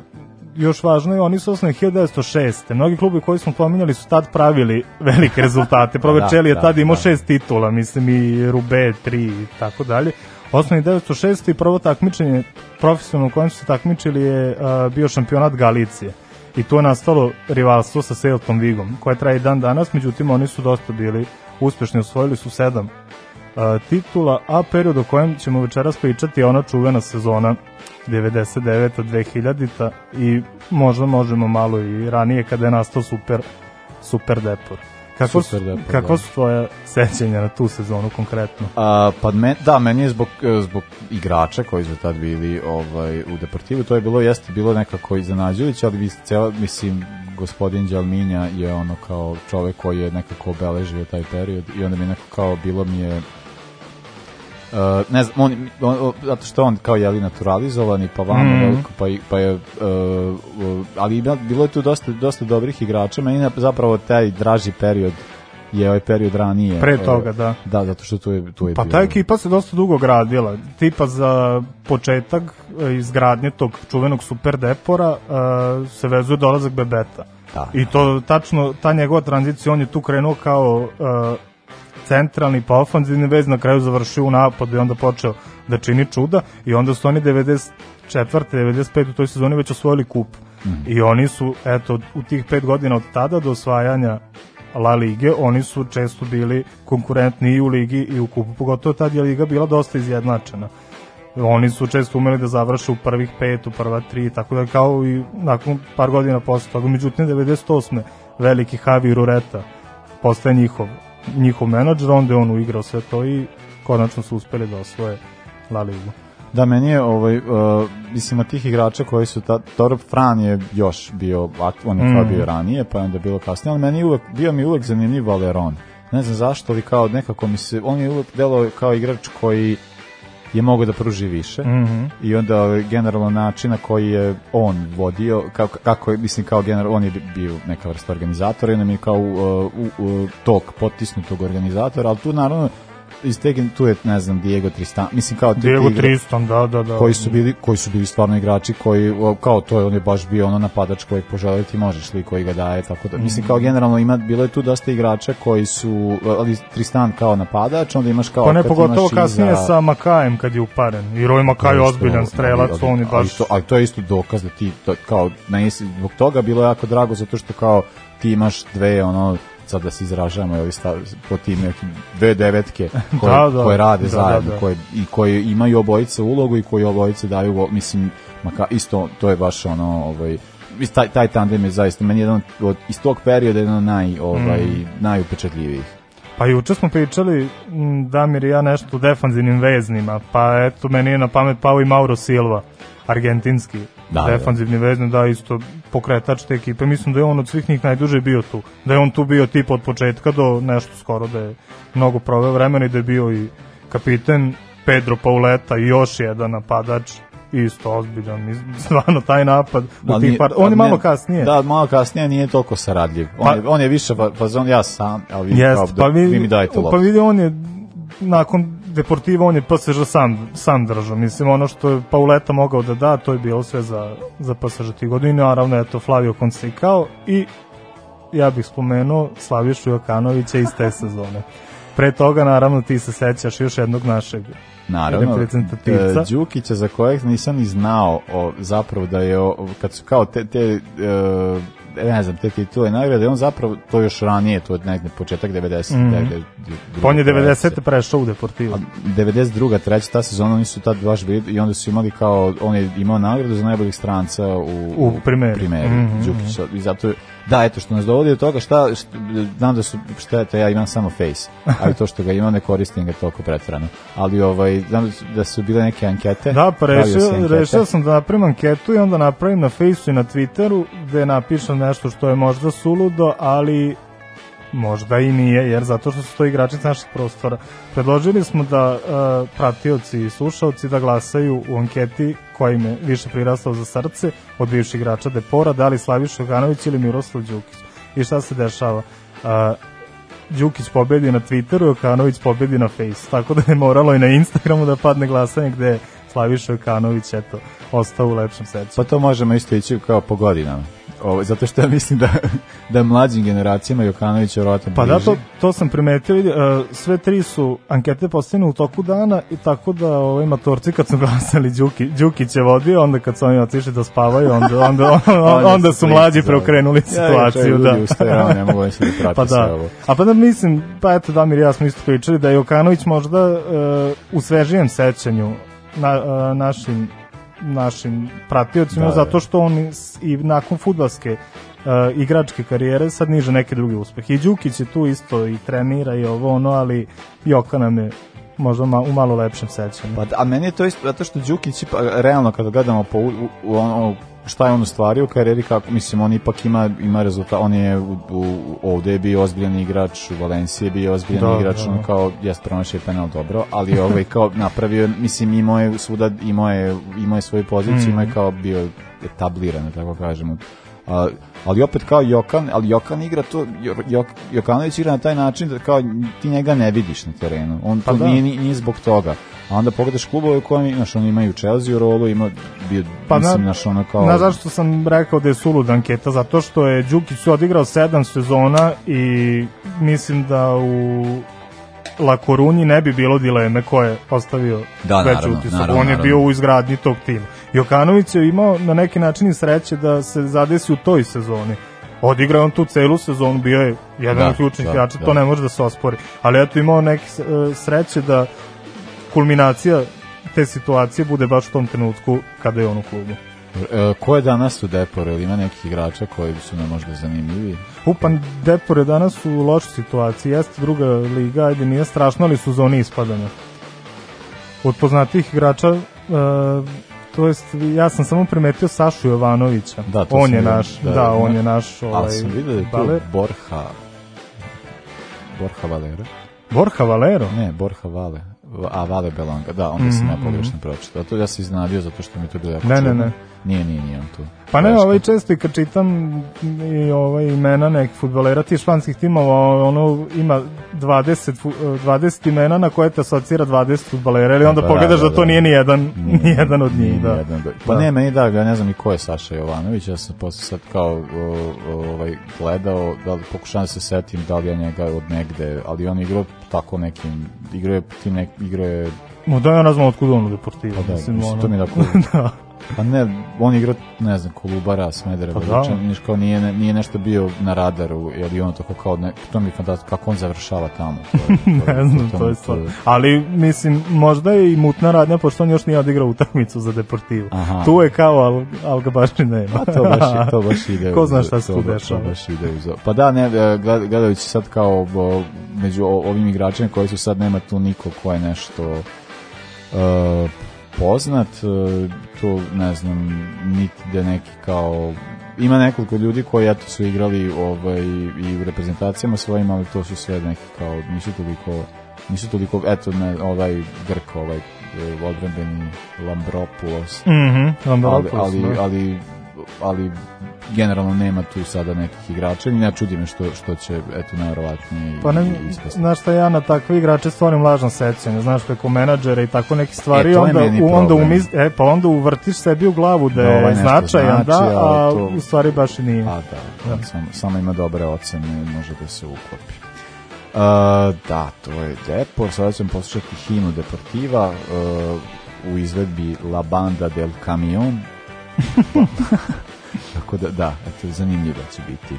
još važno je, oni su osnovni 1906. Mnogi klubi koji smo pominjali su tad pravili velike rezultate. Proverčeli je da, tad imao da. šest titula, mislim i Rube, tri i tako dalje. Osnovni 1906. i prvo takmičenje profesionalno kojem su se takmičili je a, bio šampionat Galicije. I tu je nastalo rivalstvo sa Celtom Vigom, koje traje dan danas, međutim oni su dosta bili uspešni, osvojili su sedam a, titula, a period o kojem ćemo večeras pričati je ona čuvena sezona 99. 2000. i možda možemo malo i ranije kada je nastao super, super depor. Kako, su, kako da. su tvoje sećanja na tu sezonu konkretno? A, pa me, da, meni je zbog, e, zbog igrača koji su tad bili ovaj, u Deportivu, to je bilo, jeste bilo nekako iznenađujuće, ali vi cela, mislim, gospodin Đalminja je ono kao čovek koji je nekako obeležio taj period i onda mi nekako kao bilo mi je Uh, ne znam, on, on, on, zato što je on kao jeli naturalizovani, pa vamo Mhm. veliko, pa, i- pa je, uh, uh, ali ima, bilo je tu dosta, dosta dobrih igrača, meni je zapravo taj draži period je ovaj period ranije. Pre uh, toga, da. Da, zato što tu je, tu je Pa bilo- ta ekipa se dosta dugo gradila. Tipa za početak e, izgradnje tog čuvenog super depora e, se vezuje dolazak Bebeta. Da. I to tačno, ta njegova tranzicija, on je tu krenuo kao e, centralni pa ofanzivni vez, na kraju završio u napadu i onda počeo da čini čuda i onda su oni 94. 95. u toj sezoni već osvojili kup. I oni su, eto, u tih pet godina od tada do osvajanja La Lige, oni su često bili konkurentni i u Ligi i u kupu, pogotovo tad je Liga bila dosta izjednačena. Oni su često umeli da završe u prvih pet, u prva tri, tako da kao i nakon par godina posle toga. Međutim, 98. veliki Javi Rureta postaje njihov, njihov menadžer, onda je on uigrao sve to i konačno su uspeli da osvoje La Ligu. Da, meni je, ovaj, uh, mislim, od tih igrača koji su, ta, Torop Fran je još bio, on je Mm. bio ranije, pa je onda bilo kasnije, ali meni je uvek, bio mi uvek zanimljiv Valeron. Ne znam zašto, ali kao nekako mi se, on je uvek delao kao igrač koji je mogao da pruži više Mhm. i onda ovaj, generalno način na koji je on vodio, kako, kako je, mislim kao general, on je bio neka vrsta organizatora i mi je kao uh, u, u, tog potisnutog organizatora, ali tu naravno iz te, tu je, ne znam, Diego Tristan, mislim kao Diego igra- Tristan, da, da, da. koji su bili koji su bili stvarno igrači koji kao to je on je baš bio ono napadač kojeg poželeo ti možeš li koji ga daje tako da mislim kao generalno ima bilo je tu dosta igrača koji su ali Tristan kao napadač onda imaš kao Pa ne, pogotovo kasnije iza- sa Makajem kad je uparen. I Roy Makaj je je ozbiljan strelac, ali- on je ali baš... to, ali to je isto dokaz da ti to, kao se zbog toga bilo jako drago zato što kao ti imaš dve ono sad da se izražavamo ili stav, po tim nekim dve devetke koje, Da, da. koje rade Da, zajedno da, da. koje, i koje imaju obojice ulogu i koji obojice daju mislim maka, isto to je baš ono ovaj taj, taj tandem je zaista meni jedan od, iz tog perioda jedan naj, ovaj, Mm. najupečatljivijih Pa juče smo pričali, Damir i ja, nešto o defanzivnim veznima, pa eto, meni je na pamet pao i Mauro Silva, argentinski Da, da. defanzivni vezni, da, isto pokretač te ekipe. Mislim da je on od svih njih najduže bio tu. Da je on tu bio tip od početka do nešto skoro, da je mnogo proveo vremena i da je bio i kapiten Pedro Pauleta i još jedan napadač isto ozbiljan, stvarno taj napad u Ali tih par, on je malo kasnije. Da, malo kasnije nije toliko saradljiv. On, Pa- je, on je više fa- fazon, ja sam, ali vi, Jest, kao, da, pa vi, vi mi dajte loptu. Pa vidi, on je nakon Deportiva, on je PSG sam, sam držao. Mislim, ono što je Pauleta mogao da da, to je bilo sve za, za PSG tih godina. I naravno, eto, Flavio Consecao i ja bih spomenuo Slavišu Jokanovića iz te sezone. Pre toga, naravno, ti se sećaš još jednog našeg Naravno, reprezentativca. e, Đukića za kojeg nisam ni znao o, zapravo da je, o, kad su kao te, te e, ne znam, te titule nagrade, on zapravo, to još ranije, to je negde početak 90. Mhm. negde, Pa on je druga 90. prešao u Deportivo. 92. treća ta sezona oni su tad baš bili i onda su imali kao on je imao nagradu za najboljeg stranca u U primeri. primeri Mhm, Đukić i zato da eto što nas dovodi do toga šta, šta znam da su šta je to ja imam samo face ali to što ga imam ne koristim ga toliko pretjerano. Ali ovaj znam da su, da bile neke ankete. Da, pa pravio se rešio, rešio sam da napravim anketu i onda napravim na Facebooku i na Twitteru gde napišem nešto što je možda suludo, ali možda i nije, jer zato što su to igrači sa naših prostora. Predložili smo da uh, pratioci i slušalci da glasaju u anketi koja im je više prirastao za srce od bivših igrača Depora, da li Slaviša Jokanović ili Miroslav Đukić. I šta se dešava? Uh, Đukić pobedi na Twitteru, Jokanović pobedi na Face. Tako da je moralo i na Instagramu da padne glasanje gde je Slaviša Jokanović eto, ostao u lepšem sećanju. Pa to možemo isto ići kao po godinama. Ovo, zato što ja mislim da, da mlađim generacijama Jokanović je vjerojatno Pa da, to, to sam primetio, e, sve tri su ankete postavljene u toku dana i tako da ovaj matorci kad su glasali Đuki, Đukić je vodio, onda kad su oni otišli da spavaju, onda, onda, onda, onda su mlađi preokrenuli situaciju. Ja, da. ustaju, ja ne mogu da prate pa da. ovo. A pa da mislim, pa eto Damir i ja smo isto pričali da je Jokanović možda e, u svežijem sećanju na, e, našim našim pratiocima Da, da. zato što on i nakon fudbalske e, igračke karijere sad niže neke druge uspehe. I Đukić je tu isto i trenira i ovo ono, ali Joka nam je možda ma, u malo lepšem sećanju. Pa, a meni je to isto, zato što Đukić, ipak, realno kada gledamo po, u, u, ono, šta je on ostvario u karijeri, kako, mislim, on ipak ima, ima rezultat, on je u, u, ovde je bio ozbiljan igrač, u Valenciji je bio ozbiljan Da, igrač, da. ono kao, jes promašio penal dobro, ali ovaj kao napravio, mislim, imao je svuda, imao je, imao je svoju poziciju, Mhm. imao je kao bio etabliran, da tako kažemo. A, ali opet kao Jokan, ali Jokan igra to, Jo- Jok, Jokanović igra na taj način da kao ti njega ne vidiš na terenu. On Pa to da. nije, ni- nije zbog toga. A onda pogledaš klubove u kojem, znaš, oni imaju Chelsea u rolu, ima, bio, Pa mislim, na- znaš, ono kao... Na zašto sam rekao da je sulud anketa? Zato što je Đukić odigrao sedam sezona i mislim da u La Korunji ne bi bilo dileme ko je ostavio Da, veći naravno, utisak. naravno, On je naravno. bio u izgradnji tog tima. Jokanović je imao na neki način i sreće da se zadesi u toj sezoni. Odigrao on tu celu sezonu, bio je jedan Da, od ključnih da, igrača, da. to ne može da se ospori. Ali eto imao neke e, sreće da kulminacija te situacije bude baš u tom trenutku kada je on u klubu. E, ko je danas u Deporu? Ili ima nekih igrača koji su nam možda zanimljivi? Upan Depor je danas u lošoj situaciji, jeste druga liga, ajde nije strašno, ali su zoni ispadanja. Od poznatih igrača, e, to jest, ja sam samo primetio Sašu Jovanovića. Da, to on je vidio, naš, da, da, da, on je naš ovaj, Ali sam vidio da je tu baler. Borja Borja Valera. Borja Valero? Ne, Borja Vale. A Vale Belanga, da, onda sam Mhm, ja pogrešno pročitao. To ja se iznenadio zato što mi to bilo jako Ne, ne, čudno. ne. Nije, nije, nije on tu. Pa ne, ovaj često i kad čitam i ovaj imena nekih fudbalera tih španskih timova, ono ima 20 fu- 20 imena na koje te asocira 20 fudbalera, ili onda Pa, pogledaš da, to nije ni jedan Nije, ni jedan od njih, da. jedan od- Pa Da. ne, meni da, ja ne znam ni ko je Saša Jovanović, ja sam posle sad kao o, o, ovaj, gledao, da li pokušavam da se setim da li ja njega od negde, ali on igrao tako nekim, igrao je tim nek, igrao je No da ja ne znam otkud on u Deportivu. Pa da, mislim, mislim, ono. to mi je tako... da. Pa ne, on igra, ne znam, Kolubara, Smedereva, Pa pa da. niš kao nije, nije nešto bio na radaru, jer i ono tako kao, ne, to mi je fantastično, kako on završava tamo. To, je- to, ne znam, to je stvar. Ali, mislim, možda je i mutna radnja, pošto on još nije odigrao utakmicu za Deportivu. Aha. Tu je kao, al, al ga baš i nema. Pa to baš, to baš ide. Ko zna šta se to tu dešava. To baš ide uz... Pa da, ne, e, gled- gledajući sad kao o, među ovim igračima koji su sad, nema tu niko ko je nešto e, poznat, e, tu ne znam, niti da neki kao ima nekoliko ljudi koji eto su igrali ovaj, i u reprezentacijama svojim, ali to su sve neki kao, nisu toliko nisu toliko, eto ne, ovaj Grk, ovaj odbrambeni Lambropoulos, Mhm, Lambropoulos, ali, ali, da. ali, ali generalno nema tu sada nekih igrača i ne čudi me što, što će, eto, najverovatnije Pa ne, ispasti. znaš šta ja na takve igrače stvorim lažno sećanje, znaš preko menadžera i tako neke stvari, E, onda, u, onda umis, e, pa onda uvrtiš sebi u glavu da Da je ovaj značajan, znači, da, a to- u stvari baš i nije. A da, da. Samo, samo ima dobre ocene i može da se uklopi. Uh, da, to je Depor, sada ćemo poslušati himnu Deportiva uh, u izvedbi La Banda del Camion. Tako da, da, eto, zanimljivo će biti.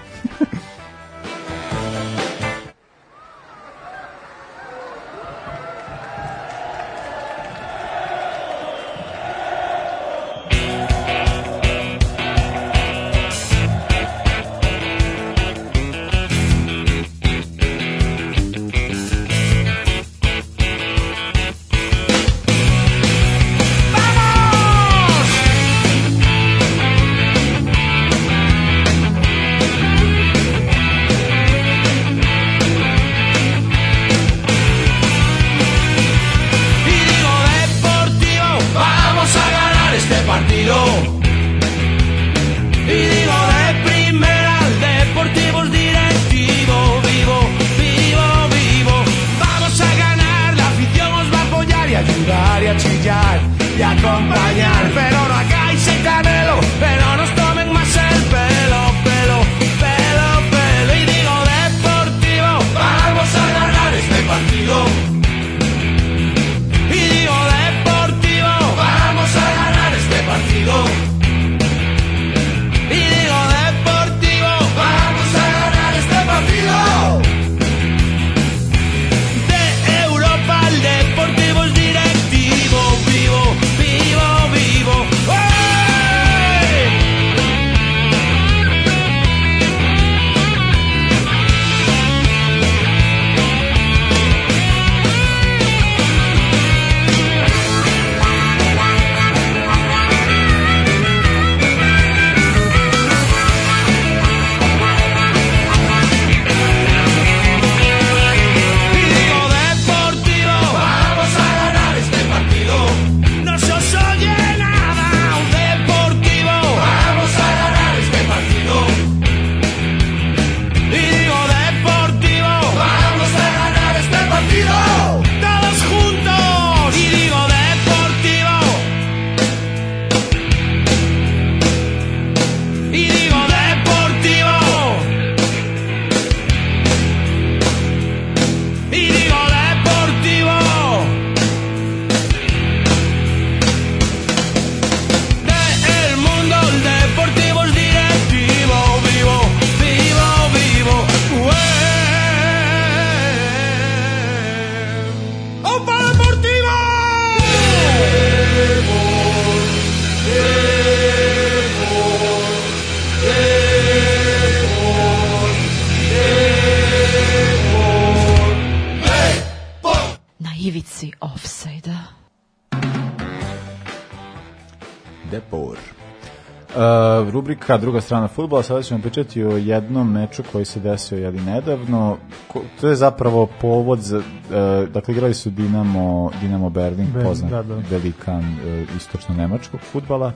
Rubrika druga strana futbola, sada ćemo pričati o jednom meču koji se desio jeli nedavno. Ko, to je zapravo povod za, uh, dakle igrali su Dinamo, Dinamo Berlin, Berlin, poznat da, da. velikan uh, istočno-nemačkog futbala.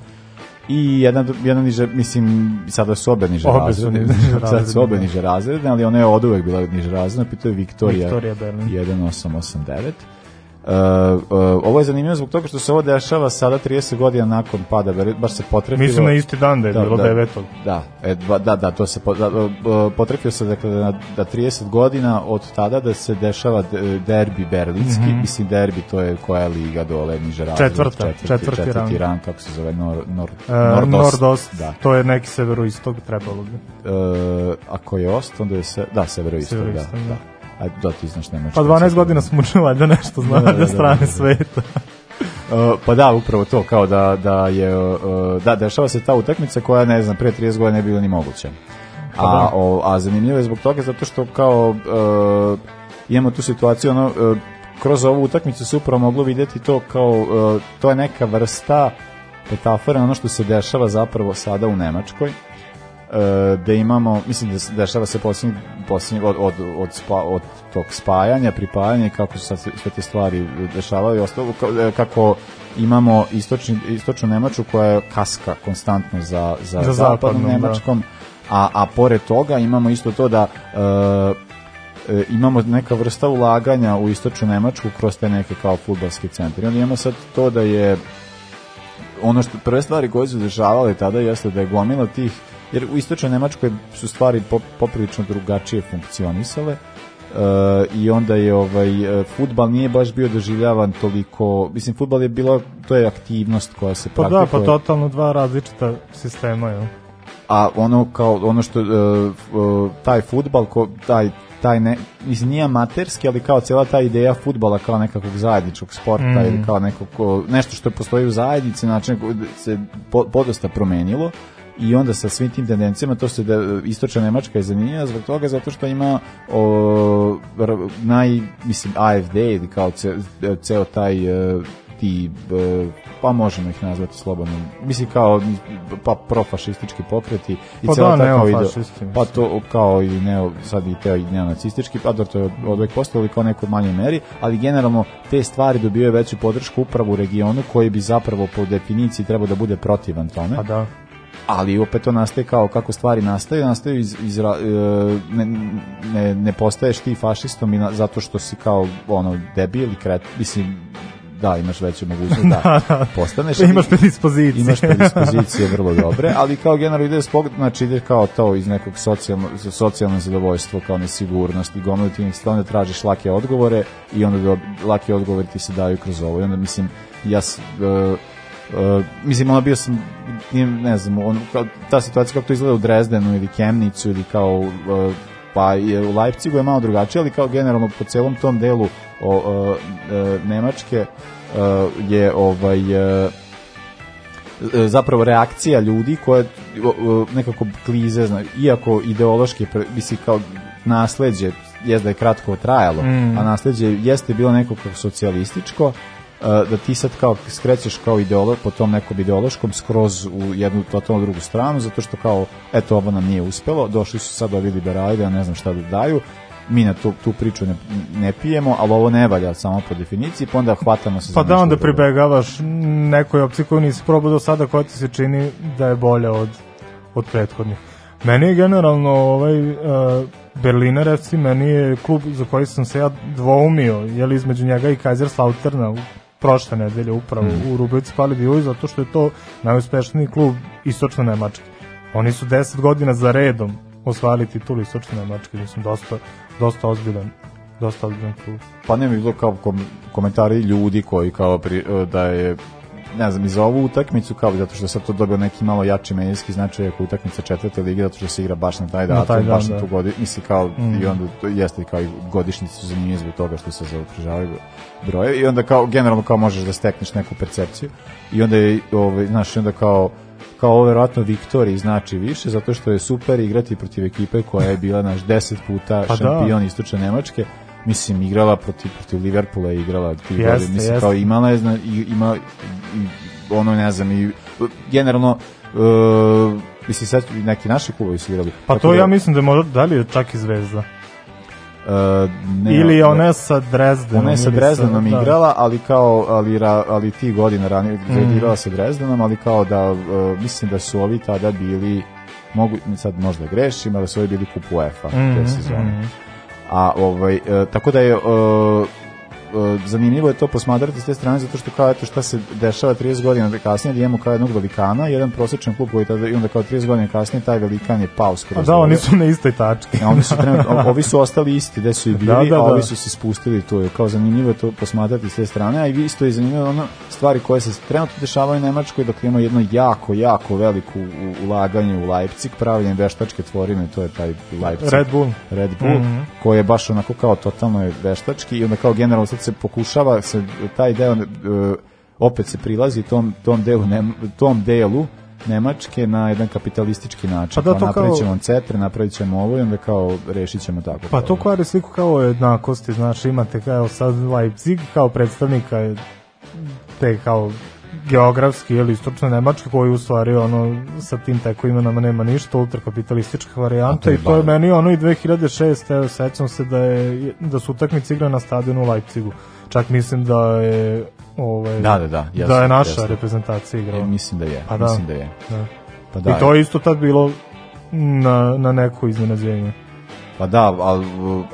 I jedan, jedan niže, mislim, sada su obe niže razredne, niže sad su obe da. niže razredne, ali ona je od uvek bila niže razredna, pitao je Viktorija, Viktorija Berlin. 1889. Uh, uh, ovo je zanimljivo zbog toga što se ovo dešava sada 30 godina nakon pada, baš se potrefilo. Mislim na isti dan da je bilo devetog. Da, e, dva- da, da, to se po, da, uh, potrefio se dakle da, da 30 godina od tada da se dešava de- derbi berlinski, Mhm. mislim derbi to je koja je liga dole niže razred, Četvrta, četvrti četvrti rang. rang, kako se zove, nor, nor, E, Nordost. Nordost, Da. to je neki severoistog trebalo bi. E, ako je ost, onda je se, da, severoistog, da, Severoistok, da. da. A, da, ti znaš nemački. Pa 12 godina smo učili valjda nešto zna Da, da, da, strane da, da. sveta. Uh, pa da, upravo to, kao da, da je, uh, da, dešava se ta utakmica koja, ne znam, pre 30 godina ne bila ni moguća. Pa A, da. o, a zanimljivo je zbog toga zato što kao uh, imamo tu situaciju, ono, uh, kroz ovu utakmicu se upravo moglo vidjeti to kao, uh, to je neka vrsta metafora ono što se dešava zapravo sada u Nemačkoj, da imamo, mislim da se dešava se posljednji, posljednji od, od, od, spa, od tog spajanja, pripajanja i kako sad sve te stvari dešavaju i ostalo, ka- e, kako imamo istočni, istočnu Nemačku koja je kaska konstantno za, za, Za zapadnom da. Nemačkom, a, a pored toga imamo isto to da e, e, imamo neka vrsta ulaganja u istočnu Nemačku kroz te neke kao futbalske centre. I onda imamo sad to da je ono što prve stvari koje su dešavale tada jeste da je gomila tih jer u istočnoj Nemačkoj su stvari pop, poprilično drugačije funkcionisale e, i onda je ovaj e, fudbal nije baš bio doživljavan toliko mislim fudbal je bilo to je aktivnost koja se Pa da, praktikuje pa totalno dva različita sistema, jel? a ono kao ono što e, e, taj fudbal ko taj taj ne mislim nije amaterski ali kao cijela ta ideja fudbala kao nekakvog zajedničkog sporta Mm. ili kao nekog ko- nešto što postoji u zajednici način se po, podosta promenilo i onda sa svim tim tendencijama to se da istočna Nemačka je zanimljiva zbog toga zato što ima o, naj mislim AFD ili kao ce, ceo taj e, ti e, pa možemo ih nazvati slobodno mislim kao pa profašistički pokreti i Pa cela da, ta kao ide- neofašisti, pa to kao i neo sad i teo i neonacistički pa dobro to je od uvek postalo kao neko manjoj meri ali generalno te stvari dobijaju veću podršku upravo u regionu koji bi zapravo po definiciji trebao da bude protivan tome. Pa da. Ali opet to nastaje kao kako stvari nastaju, nastaju iz, iz e, ne, ne, ne postaješ ti fašistom i na, zato što si kao ono debil i kret, mislim da, imaš veću mogućnost da, postaneš. ali- Imaš predispozicije. Imaš predispozicije vrlo dobre, ali kao generalno ide spog, znači ide kao to iz nekog socijalno, socijalno zadovoljstvo, kao nesigurnost i gomilu ti onda tražiš lake odgovore i onda do, lake odgovori ti se daju kroz ovo i onda mislim ja e, Uh, mislim, ono bio sam, ne znam, on, kao, ta situacija kako to izgleda u Drezdenu ili Kemnicu ili kao, uh, pa je u Leipzigu je malo drugačije, ali kao generalno po celom tom delu o, uh, uh, Nemačke uh, je ovaj uh, e, zapravo reakcija ljudi o, nekako klize, zna, iako ideološki, misli kao nasleđe, jest da je kratko trajalo, Mm. a nasleđe jeste bilo neko kao socijalističko, da ti sad kao skrećeš kao ideolog po tom nekom ideološkom skroz u jednu totalno drugu stranu, zato što kao, eto, ovo nam nije uspelo, došli su sad ovi liberali da ne znam šta da daju, mi na tu, tu priču ne, ne pijemo, ali ovo ne valja samo po definiciji, pa onda hvatamo se Pa za da, onda pribegavaš nekoj opciji koju nisi probao do sada koja ti se čini da je bolja od, od prethodnih. Meni je generalno ovaj uh, Berliner FC, meni je klub za koji sam se ja dvoumio, je li između njega i Kaiserslauterna u prošle nedelje upravo Mm. u Rubrici Pali Divuj, zato što je to najuspešniji klub istočne Nemačke. Oni su 10 godina za redom osvajali titulu istočne Nemačke, mislim, dosta, dosta ozbiljan dosta ozbiljan klub. pa ne bi bilo kao kom, komentari ljudi koji kao pri, da je ne znam, i za ovu utakmicu kao zato što je sad to dobio neki malo jači medijski značaj ako utakmica četvrte lige zato što se igra baš na taj Na datum, dan, baš na da. tu godinu, misli kao Mm. i onda to jeste kao i godišnjice su zanimljive zbog toga što se zaokružavaju broje i onda kao generalno kao možeš da stekneš neku percepciju i onda je ovaj znaš onda kao kao ovo verovatno Viktoriji znači više zato što je super igrati protiv ekipe koja je bila naš 10 puta Pa da. šampion istočne Nemačke mislim igrala protiv protiv Liverpoola je igrala ti mislim jeste. kao imala je zna, i, ima i, ono ne znam i generalno Uh, mislim, sad neki naši klubovi su igrali. Pa to da, ja mislim da je možda, da li je čak i Zvezda? uh, ne, Ili je ne- ona sa Drezdenom. Ona je sa Drezdenom da. igrala, ali kao ali ra, ali ti godina ranije Mhm. mm. igrala sa Drezdenom, ali kao da uh, mislim da su ovi tada bili mogu sad možda grešim, ali su ovi bili kup UEFA Mhm, te sezone. mhm. A ovaj e, tako da je e, zanimljivo je to posmatrati s te strane zato što kao eto šta se dešava 30 godina kasnije da imamo kao jednog velikana, jedan prosječan klub koji tada i onda kao 30 godina kasnije taj velikan je pao skroz. Da, oni su na istoj tački. A oni su trenutno, ovi su ostali isti gde su i bili, Da, da, a ovi da. su se spustili to je kao zanimljivo je to posmatrati s te strane, a i isto je zanimljivo ono stvari koje se trenutno dešavaju u Nemačkoj, dok ima jedno jako, jako veliku u- ulaganje u Leipzig, pravljenje veštačke tvorine, to je taj Leipzig. Red Bull. Red Bull, Mhm. koji je baš onako kao totalno je veštački i onda kao generalno sad se pokušava se taj deo e, opet se prilazi tom tom delu tom delu Nemačke na jedan kapitalistički način. Pa da, Kao to napravit kao- ćemo cetre, napravit ćemo ovo i onda kao rešit ćemo tako. Pa to kvari sliku kao jednakosti, znaš, imate kao sad Leipzig kao predstavnika te kao geografski ili istočne Nemačke koji u stvari ono sa tim teko imenama nema ništa ultrakapitalistička varijanta i to je meni ono i 2006 evo sećam se da je da su utakmice igrane na stadionu u Leipzigu čak mislim da je ovaj Da, da, da, jasno, da je naša jasno. reprezentacija igrala E, mislim da je, pa da, mislim da je. da. Pa da. i to je isto tad bilo na, na neko iznenađenje Pa da, ali,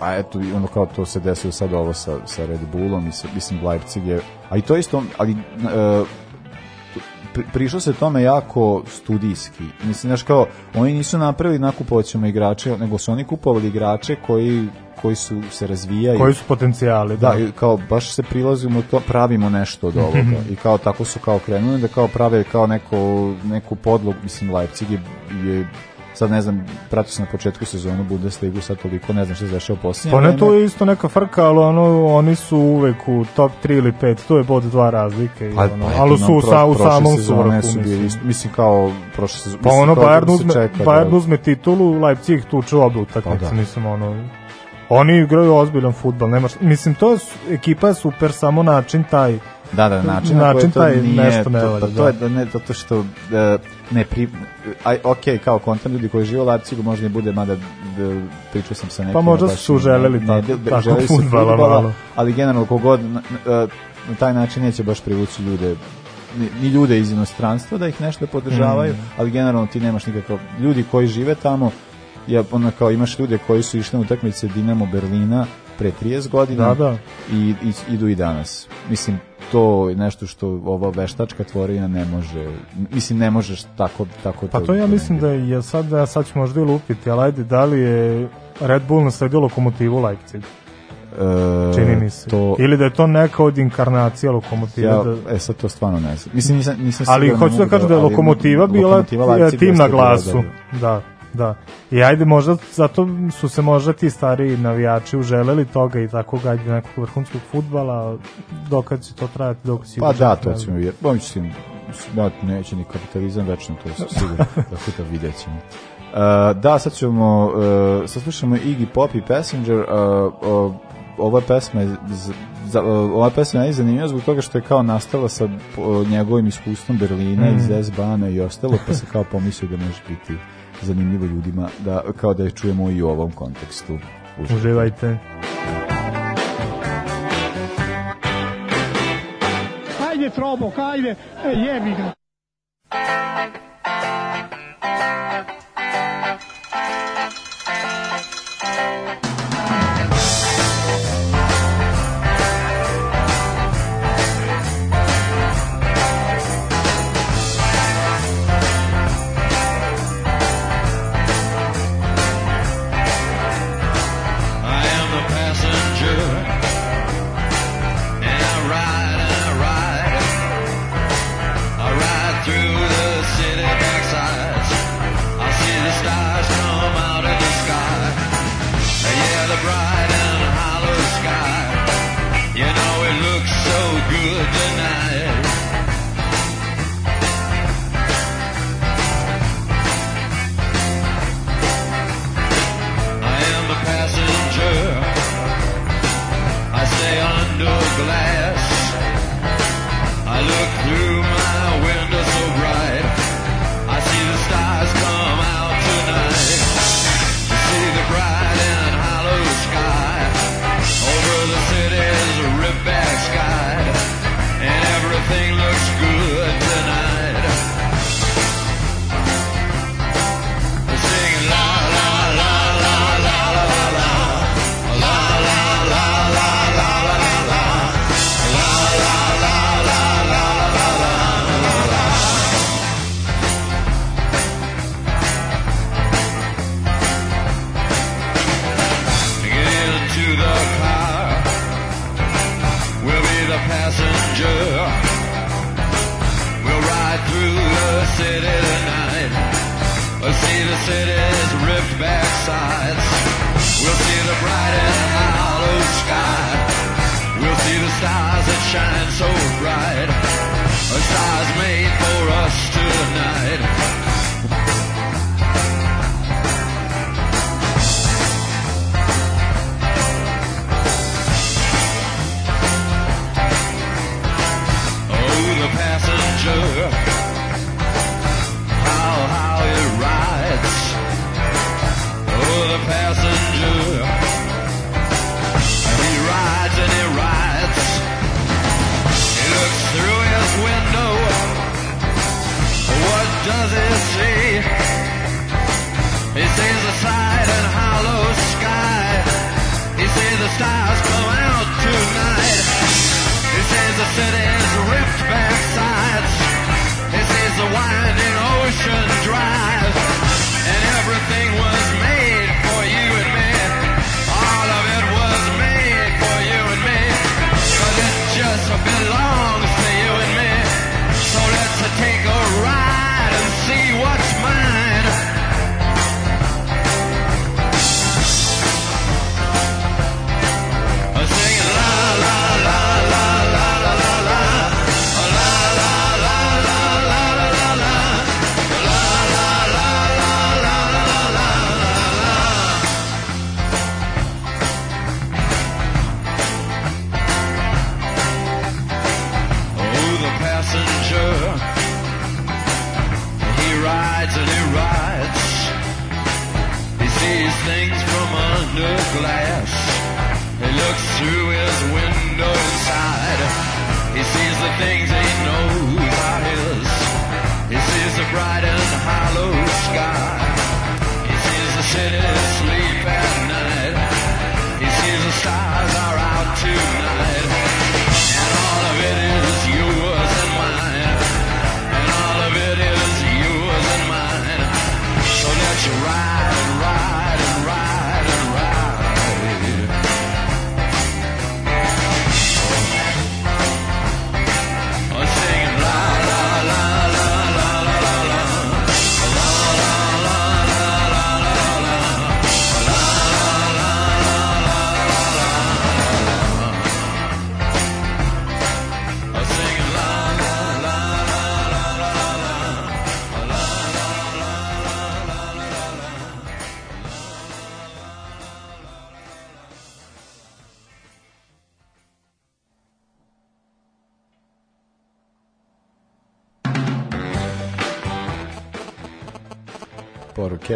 a eto, ono kao to se desilo sad ovo sa, sa Red Bullom i sa, mislim, Leipzig je, a i to isto, ali e, prišlo se tome jako studijski. Mislim, znaš kao, oni nisu napravili nakupovać ćemo igrače, nego su oni kupovali igrače koji koji su se razvijaju. koji su potencijali Da, i kao baš se prilazimo to, pravimo nešto od ovoga. I kao tako su kao krenuli da kao prave kao neko, neku podlogu, mislim Leipzig je, je sad ne znam, pratio sam na početku sezonu Bundesligu, sad toliko ne znam što se dešava posljednje Pa ne, to je isto neka frka, ali ono, oni su uvek u top 3 ili 5, to je bod dva razlike. Pa, ono, pa ali su u, pro- sa, u samom svrhu, su bili, mislim. mislim kao prošle sezone. Pa ono, da Bayern uzme, čeka da- Bayern uzme titulu, Leipzig tuče oba utakmice, Pa da. mislim, ono... Oni igraju ozbiljan futbal, nemaš, mislim, to je, ekipa je super, samo način taj, Da, da, način, na način to taj nije, nešto to, ne to, valja, to da. je da ne, zato što e, ne pri, aj, ok, kao kontant ljudi koji žive u Leipzigu možda i bude, mada da, pričao sam sa nekim. Pa možda su želeli ne- tako- ne- tako želeli fudbala, malo. Ali generalno kogod na, na, na taj način neće baš privući ljude ni, ni ljude iz inostranstva da ih nešto podržavaju, Mm. ali generalno ti nemaš nikakav ljudi koji žive tamo ja ono kao imaš ljude koji su išli na utakmice Dinamo Berlina pre 30 godina Da, da. I, i idu i danas. Mislim to je nešto što ova veštačka tvorina ne može mislim ne možeš tako tako Pa to ja mislim da je sad, da sad ću možda i lupiti, ali ajde, da li je Red Bull nasledio lokomotivu Leipzig? e, Čini mi se. to Ili da je to neka od inkarnacija lokomotive. ja, da... e sad to stvarno ne znam. Mislim nisam nisam Ali hoću da kažem da je ali lokomotiva bila Lokomotiva Leipzig tim na glasu. da. Da. I ajde, možda zato su se možda ti stariji navijači uželeli toga i tako gađe nekog vrhunskog futbala, dokad će to trajati, dok će... Pa da, to ćemo vidjeti. Bo mislim, da, neće ni kapitalizam večno, to se sigurno, tako da vidjet ćemo. Uh, da, sad ćemo, uh, sad slušamo Iggy Pop i Passenger, uh, uh, ova pesma je za, ova pesma je zanimljiva zbog toga što je kao nastala sa uh, njegovim iskustvom Berlina Mm. iz S-bana i ostalo, pa se kao pomislio da može biti zanimljivo ljudima, da, kao da je čujemo i u ovom kontekstu. Uživajte. Hajde, Trobo, hajde, e, jebi ga.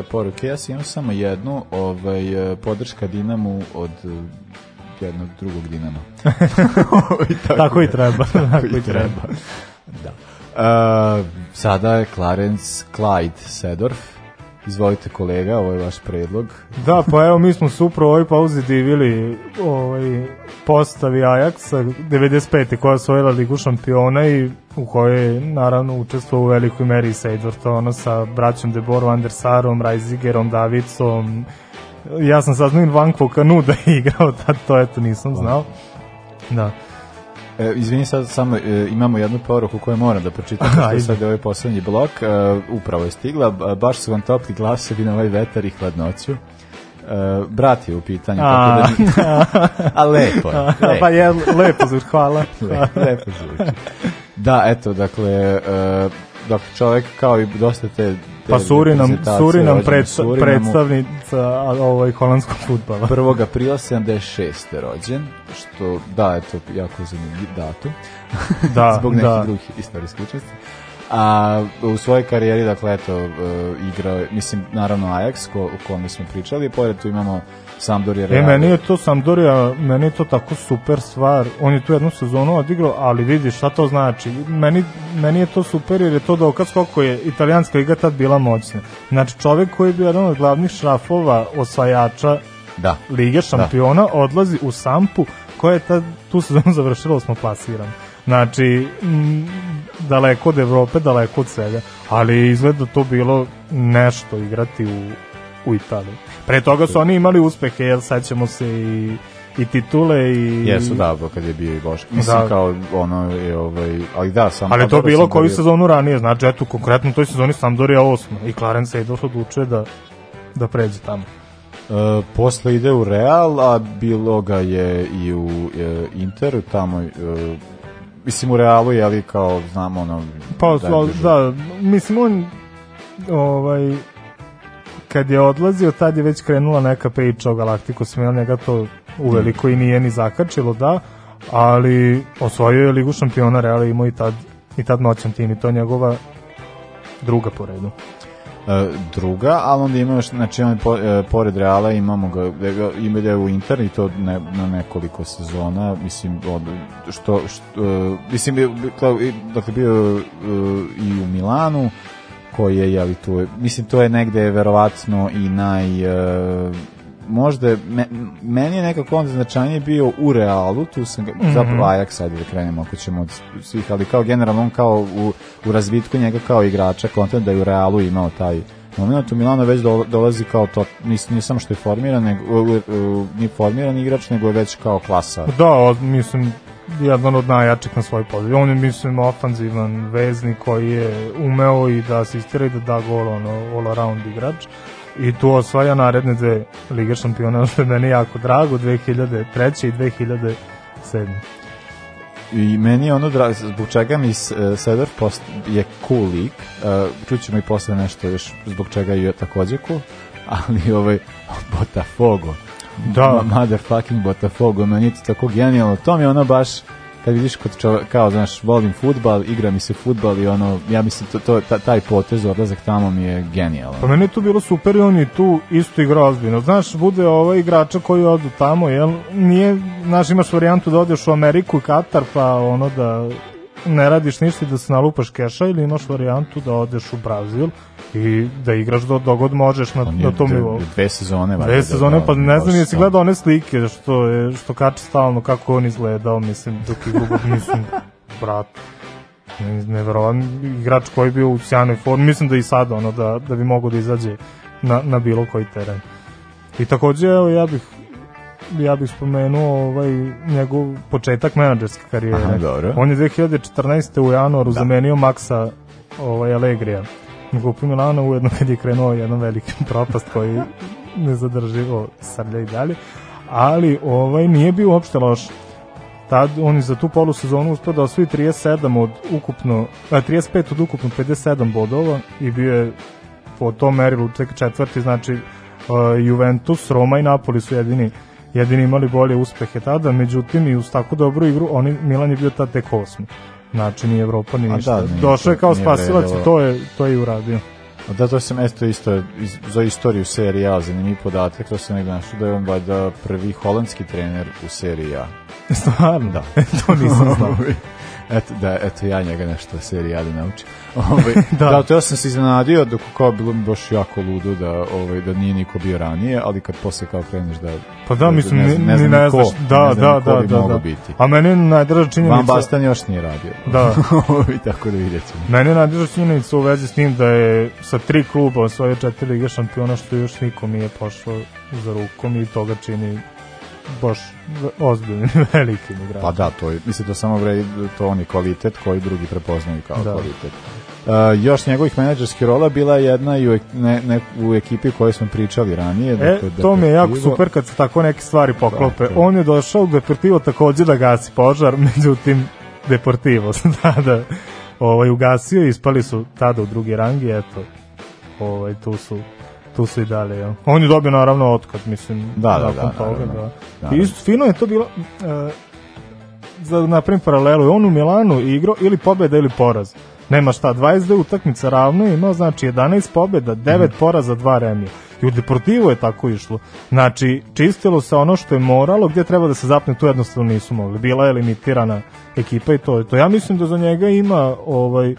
Poruke, poruke, ja sam imam samo jednu, ovaj, e, podrška Dinamu od e, jednog drugog Dinama. I Tako i treba, Tako, tako i i treba. treba. da. Uh, sada je Clarence Clyde Sedorf. Izvolite kolega, ovo je vaš predlog. Da, pa evo mi smo se upravo u ovoj pauzi divili ovaj, postavi Ajaxa 95. koja je osvojila ligu šampiona i u kojoj je naravno učestvovao u velikoj meri Sejdorf, ono sa braćom Deborom, Andersarom, Rajzigerom, Davicom. Ja sam saznao Van Kvokanu da je igrao, tad to eto nisam znao. Da. E, izvini sad samo, e, imamo jednu poruku koju moram da pročitam, što Ajde. sad je ovaj poslednji blok, e, upravo je stigla, baš su vam topli glasovi na ovaj vetar i hladnoću. E, brat je u pitanju, A, tako da... A lepo, je, lepo. pa je lepo zvuči, hvala. Le- lepo zvuči. Da, eto, dakle, e, dakle čovjek kao i dosta te, Pa Surinam, Surinam rođen u pred, Surinamu. predstavnica ovaj, holandskog futbala. 1. aprila 76. rođen, što da, eto, jako zanimljiv datum. Da, Zbog nekih da. drugih istorijskih učesti. A u svojoj karijeri, dakle, eto, e, igrao, mislim, naravno Ajax, ko, o kome smo pričali, pored tu imamo Sampdoria E, Real. meni je to Sampdoria, meni je to tako super stvar. On je tu jednu sezonu odigrao, ali vidi šta to znači. Meni, meni je to super jer je to dokaz koliko je italijanska liga tad bila moćna. Znači čovek koji je bio jedan od glavnih šrafova osvajača da. Lige šampiona odlazi u Sampu koja je tad, tu sezonu završila osmoplasirana. Znači, m, daleko od Evrope, daleko od svega, ali izgleda to bilo nešto igrati u, u Italiji. Pre toga su oni imali uspehe, jer sećamo se i i titule i... Jesu, da, kad je bio i Boško. Mislim, Da. kao, ono, je, ovaj, ali da, sam... Ali pa to bilo koju bio- sezonu ranije, znači eto, konkretno u toj sezoni Sampdoria osma i Clarence Seedorf odlučuje da, da pređe tamo. E, posle ide u Real, a bilo ga je i u e, Interu, tamo, e, mislim u Realu je, ali kao, znamo, ono... Pa, da, da, mislim, on, ovaj, kad je odlazio, tad je već krenula neka priča o Galacticosu, ja njega to uveliko i nije ni zakačilo, da, ali osvojio je Ligu šampiona, Real je imao i tad, i tad moćan tim i to je njegova druga po redu. E, druga, ali onda ima još, znači on, e, pored Reala imamo ga, da ga ima da je u Inter i to ne, na nekoliko sezona, mislim, od, što, što e, mislim, kao, dakle, bio e, i u Milanu, koji je, jeli, tu, mislim, to je negde verovatno i naj, e, možda, je- me, meni je nekako onda značajnije bio u Realu, tu sam ga, Mhm. zapravo Ajax, ajde da krenemo ako ćemo od svih, ali kao generalno on kao u, u razvitku njega kao igrača, kontent da je u Realu imao taj moment, u Milano već dol- dolazi kao to, nis, nije samo što je formiran, nego, u, u, u, nije formiran igrač, nego je već kao klasa. Da, mislim, jedan od najjačih na svoj poziciji. On je, mislim, ofanzivan veznik koji je umeo i da asistira i da da gol, ono, all around igrač. I tu osvaja naredne dve Lige šampiona, što je meni jako drago, 2003. i 2007. I meni je ono drago, zbog čega mi uh, Sedor post, je cool lik, uh, čućemo i posle nešto još zbog čega je takođe cool, ali ovaj Botafogo, Da. Motherfucking Botafogo, meni je to tako genijalno, to mi je ono baš kad vidiš kod čovjek, kao, znaš, volim futbal, igra mi se futbal i ono, ja mislim, to, to, ta- taj potez, odlazak tamo mi je genijalan. Pa meni je tu bilo super i on je tu isto igrao ozbiljno. Znaš, bude ovaj igrača koji odu tamo, jel? Nije, znaš, imaš varijantu da odeš u Ameriku i Katar, pa ono da ne radiš ništa da se nalupaš keša ili imaš varijantu da odeš u Brazil i da igraš do dogod možeš na, na tom nivou. dve sezone, Dve sezone, da, pa ne znam jesi gledao one slike što je što kače stalno kako on izgledao, mislim, dok je grubo, mislim, brat, ne- neverovan igrač koji je bio u sjajnoj formi, mislim da i sad ono da, da bi mogao da izađe na, na bilo koji teren. I takođe, evo, ja bih ja bih spomenuo ovaj njegov početak menadžerske karijere. Aha, dobro. On je 2014. u januaru Da. zamenio Maksa ovaj, Alegrija. Grupu Milana ujedno kad je krenuo jedan veliki propast koji nezadrživo srlja i dalje. Ali ovaj nije bio uopšte loš. Tad on je za tu polusezonu uspeo da osvoji 37 od ukupno, a, 35 od ukupno 57 bodova i bio je po tom merilu tek četvrti, znači uh, Juventus, Roma i Napoli su jedini jedini imali bolje uspehe tada, međutim i uz tako dobru igru, oni, Milan je bio tad tek osmi. Znači ni Evropa ni A ništa. da, nije Došao je kao spasilac i vredilo. to je, to je i uradio. A Da, to sam esto isto iz, za istoriju serije A, zanimljiv podatak, to sam negdje našao da je on valjda prvi holandski trener u seriji A. Stvarno? Da. to nisam znao. eto, da, eto ja njega nešto o seriji A da naučim. Ovaj, Da. da. to ja sam se iznenadio, dok kao bilo mi baš jako ludo da, ovaj, da nije niko bio ranije, ali kad posle kao kreneš da... Pa da, mislim, ne, ni, znam- ne, ne znam ne ni ko, znaš, da, ne znam da, da, da, da. biti. A meni je najdraža činjenica... Van Basten još nije radio. Da. Ovaj, tako da vidjet ćemo. Meni je najdraža činjenica u vezi s tim da je sa tri kluba osvojio četiri lige šampiona što još nikom nije pošlo za rukom i to ga čini baš ozbiljnim velikim igračem. Pa da, to je, mislim da samo vredi, to on je kvalitet koji drugi prepoznaju kao Da. kvalitet. Uh, još njegovih menadžerskih rola bila je jedna i u, ne, ne, u ekipi o kojoj smo pričali ranije. E, dakle, to mi je jako super kad se tako neke stvari poklope. Je. On je došao u Deportivo takođe da gasi požar, međutim Deportivo se tada ovaj, ugasio i ispali su tada u drugi rang i eto, ovaj, tu su tu su i dalje, ja. On je dobio naravno otkaz, mislim, Da, da, nakon da, toga, naravno. da. Naravno. I isto fino je to bilo, e, za napravim paralelu, on u Milanu igrao ili pobeda ili poraz. Nema šta, 22 utakmica ravno je imao, znači 11 pobeda, 9 Mhm. poraza, 2 remija. I u Deportivu je tako išlo. Znači, čistilo se ono što je moralo, gdje treba da se zapne, tu jednostavno nisu mogli. Bila je limitirana ekipa i to je to. Ja mislim da za njega ima ovaj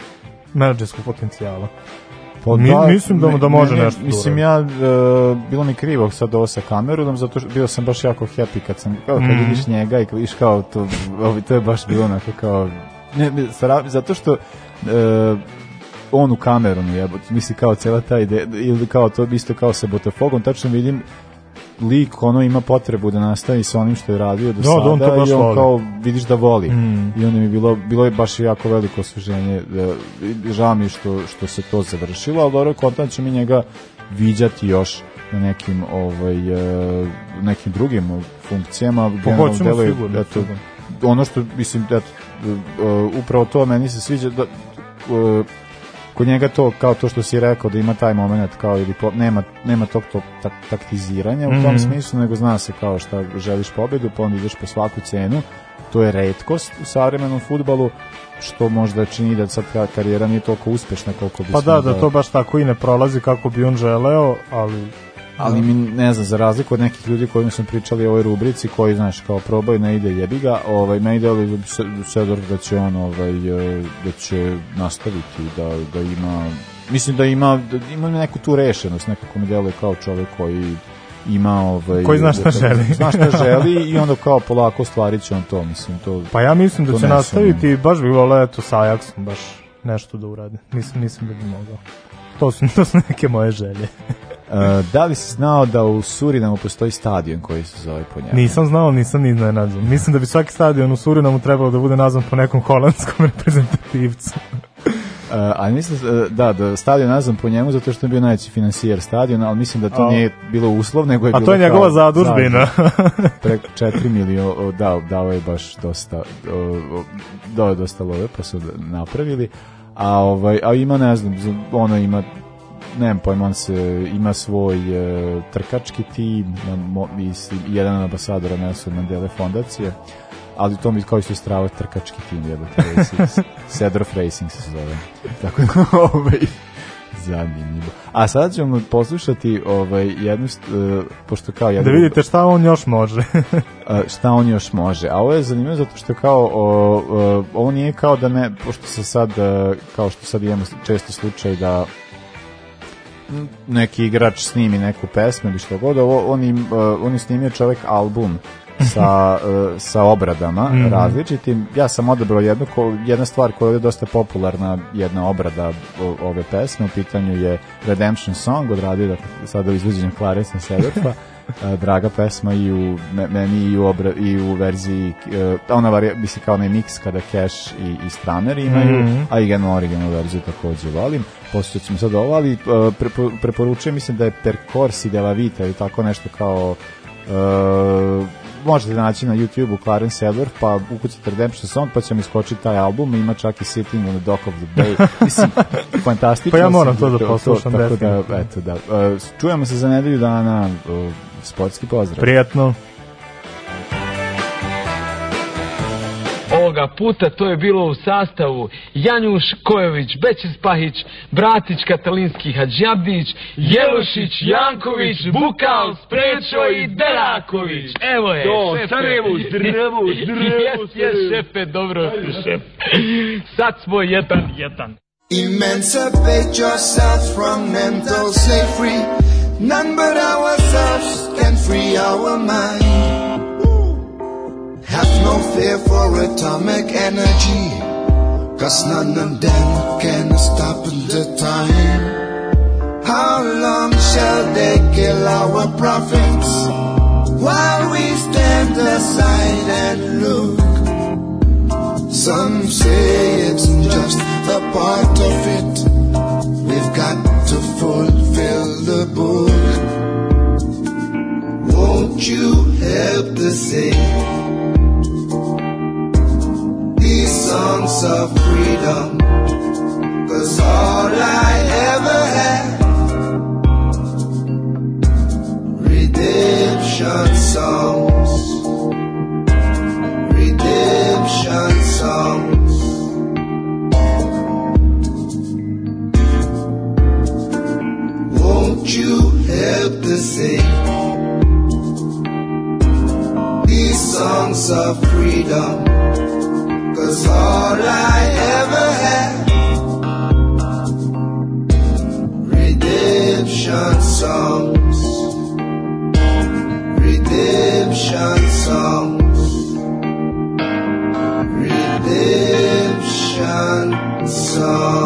menadžerskog potencijala. Pa Mi- mislim da da može meni- nešto da Mislim, ja, e, bilo mi krivo sad ovo sa kamerom, zato što bio sam baš jako happy kad sam, kao kad Mhm. vidiš njega i kad vidiš kao to, to je baš bilo onako kao, ne, ne, zato što e, on u kameru jebote, misli kao cela ta ideja, ili kao to isto kao sa Botafogom, tačno vidim lik ono ima potrebu da nastavi sa onim što je radio do Da, da, sada on to baš i on voli. kao vidiš da voli Mm. i onda mi je bilo, bilo je baš jako veliko osveženje da, i žao mi što, što se to završilo, ali dobro kontant će mi njega viđati još na nekim ovaj e, nekim drugim funkcijama Generalno hoćemo deluje, sigurno, eto, sigurno. ono što mislim eto, e, upravo to meni se sviđa da e, kod njega to kao to što si rekao da ima taj moment kao ili po, nema nema tog, tog tak, taktiziranja u tom Mhm. smislu nego zna se kao šta želiš pobedu pa onda ideš po svaku cenu to je redkost u savremenom futbalu što možda čini da sad ka- karijera nije toliko uspešna koliko bi Pa da, da to baš tako i ne prolazi kako bi on želeo, ali... ali mi ne znam za razliku od nekih ljudi kojima smo pričali o ovoj rubrici koji znaš kao probaju ne ide jebi ga ovaj ne ide ali Sedor da će on ovaj e, da će nastaviti da da ima mislim da ima da ima neku tu rešenost nekako mi deluje kao čovjek koji ima ovaj Koji zna šta da- želi. zna šta želi i onda kao polako stvari će on to mislim to Pa ja mislim da će nastaviti i baš bi voleo eto sa Ajaxom baš nešto da uradi. Mislim, mislim da bi mogao. To su, to su neke moje želje. E, da li si znao da u Surinamu postoji stadion koji se zove po njemu? Nisam znao, nisam ni iznenađen. Mislim da bi svaki stadion u Surinamu trebalo da bude nazvan po nekom holandskom reprezentativcu. Uh, ali mislim uh, da, da stadion nazvan po njemu zato što je bio najveći financijer stadiona, ali mislim da to A. nije bilo uslov, nego je A bilo to je njegova kao zadužbina. Preko 4 miliona, da, dao je baš dosta, dao je dosta love, pa su napravili. A, ovaj, a ima, ne znam, ono ima nemam pojma, on se ima svoj e, trkački tim, na, mo, i, s- jedan od ambasadora Nelson Mandela fondacije, ali to mi kao isto strava trkački tim, jebate, Cedrof Racing se zove. Tako da, ovaj, zanimljivo. A sad ćemo poslušati ovaj, jednu, e, pošto kao da jedan... vidite šta on još može. šta on još može. A ovo je zanimljivo zato što kao o, o, ovo nije kao da ne, pošto se sad, e, kao što sad imamo često slučaj da neki igrač snimi neku pesmu ili što god, ovo, on, im, e, on je snimio čovek album sa, e, sa obradama Mhm. različitim. Ja sam odabrao jednu, ko, jedna stvar koja je dosta popularna, jedna obrada o- ove pesme, u pitanju je Redemption Song, odradio da sada u izvođenju Clarence Severfa, draga pesma i u me- meni i u obra, i u verziji e, ona varija bi se kao onaj mix kada Cash i, i Stramer imaju Mhm. a i generalno originalnu verziju takođe volim posle ćemo sad ovo ali e, prepo, preporučujem mislim da je Percorsi della Vita ili tako nešto kao e, možete naći na YouTube-u Clarence Sedler, pa ukucite Redemption Song, pa će mi skočiti taj album, ima čak i Sitting on the Dock of the Bay. Mislim, fantastično. Pa ja moram to da poslušam, Tako da, eto da. E, čujemo se za nedelju dana, e, sportski pozdrav. Prijetno. Ovoga puta to je bilo u sastavu Janjuš Kojović, Bećis Pahić, Bratić Katalinski Hadžabdić, Jelušić, Janković, Bukal, Sprečo i Deraković. Evo je, To, šefe. Sarajevo, zdravo, zdravo, Jes, jes, šefe, dobro si, šefe. Sad smo jedan, jedan. Emancipate yourself from mental slavery. None but ourselves can free our mind. Have no fear for atomic energy. Cause none of them can stop the time. How long shall they kill our prophets? While we stand aside and look. Some say it's just a part of it. We've got to fulfill the book. Won't you help sing these songs of freedom? Cause all I ever had, redemption songs redemption songs. Won't you help to sing these songs of freedom? Cause all I ever had. Redemption songs. Redemption songs. Redemption songs.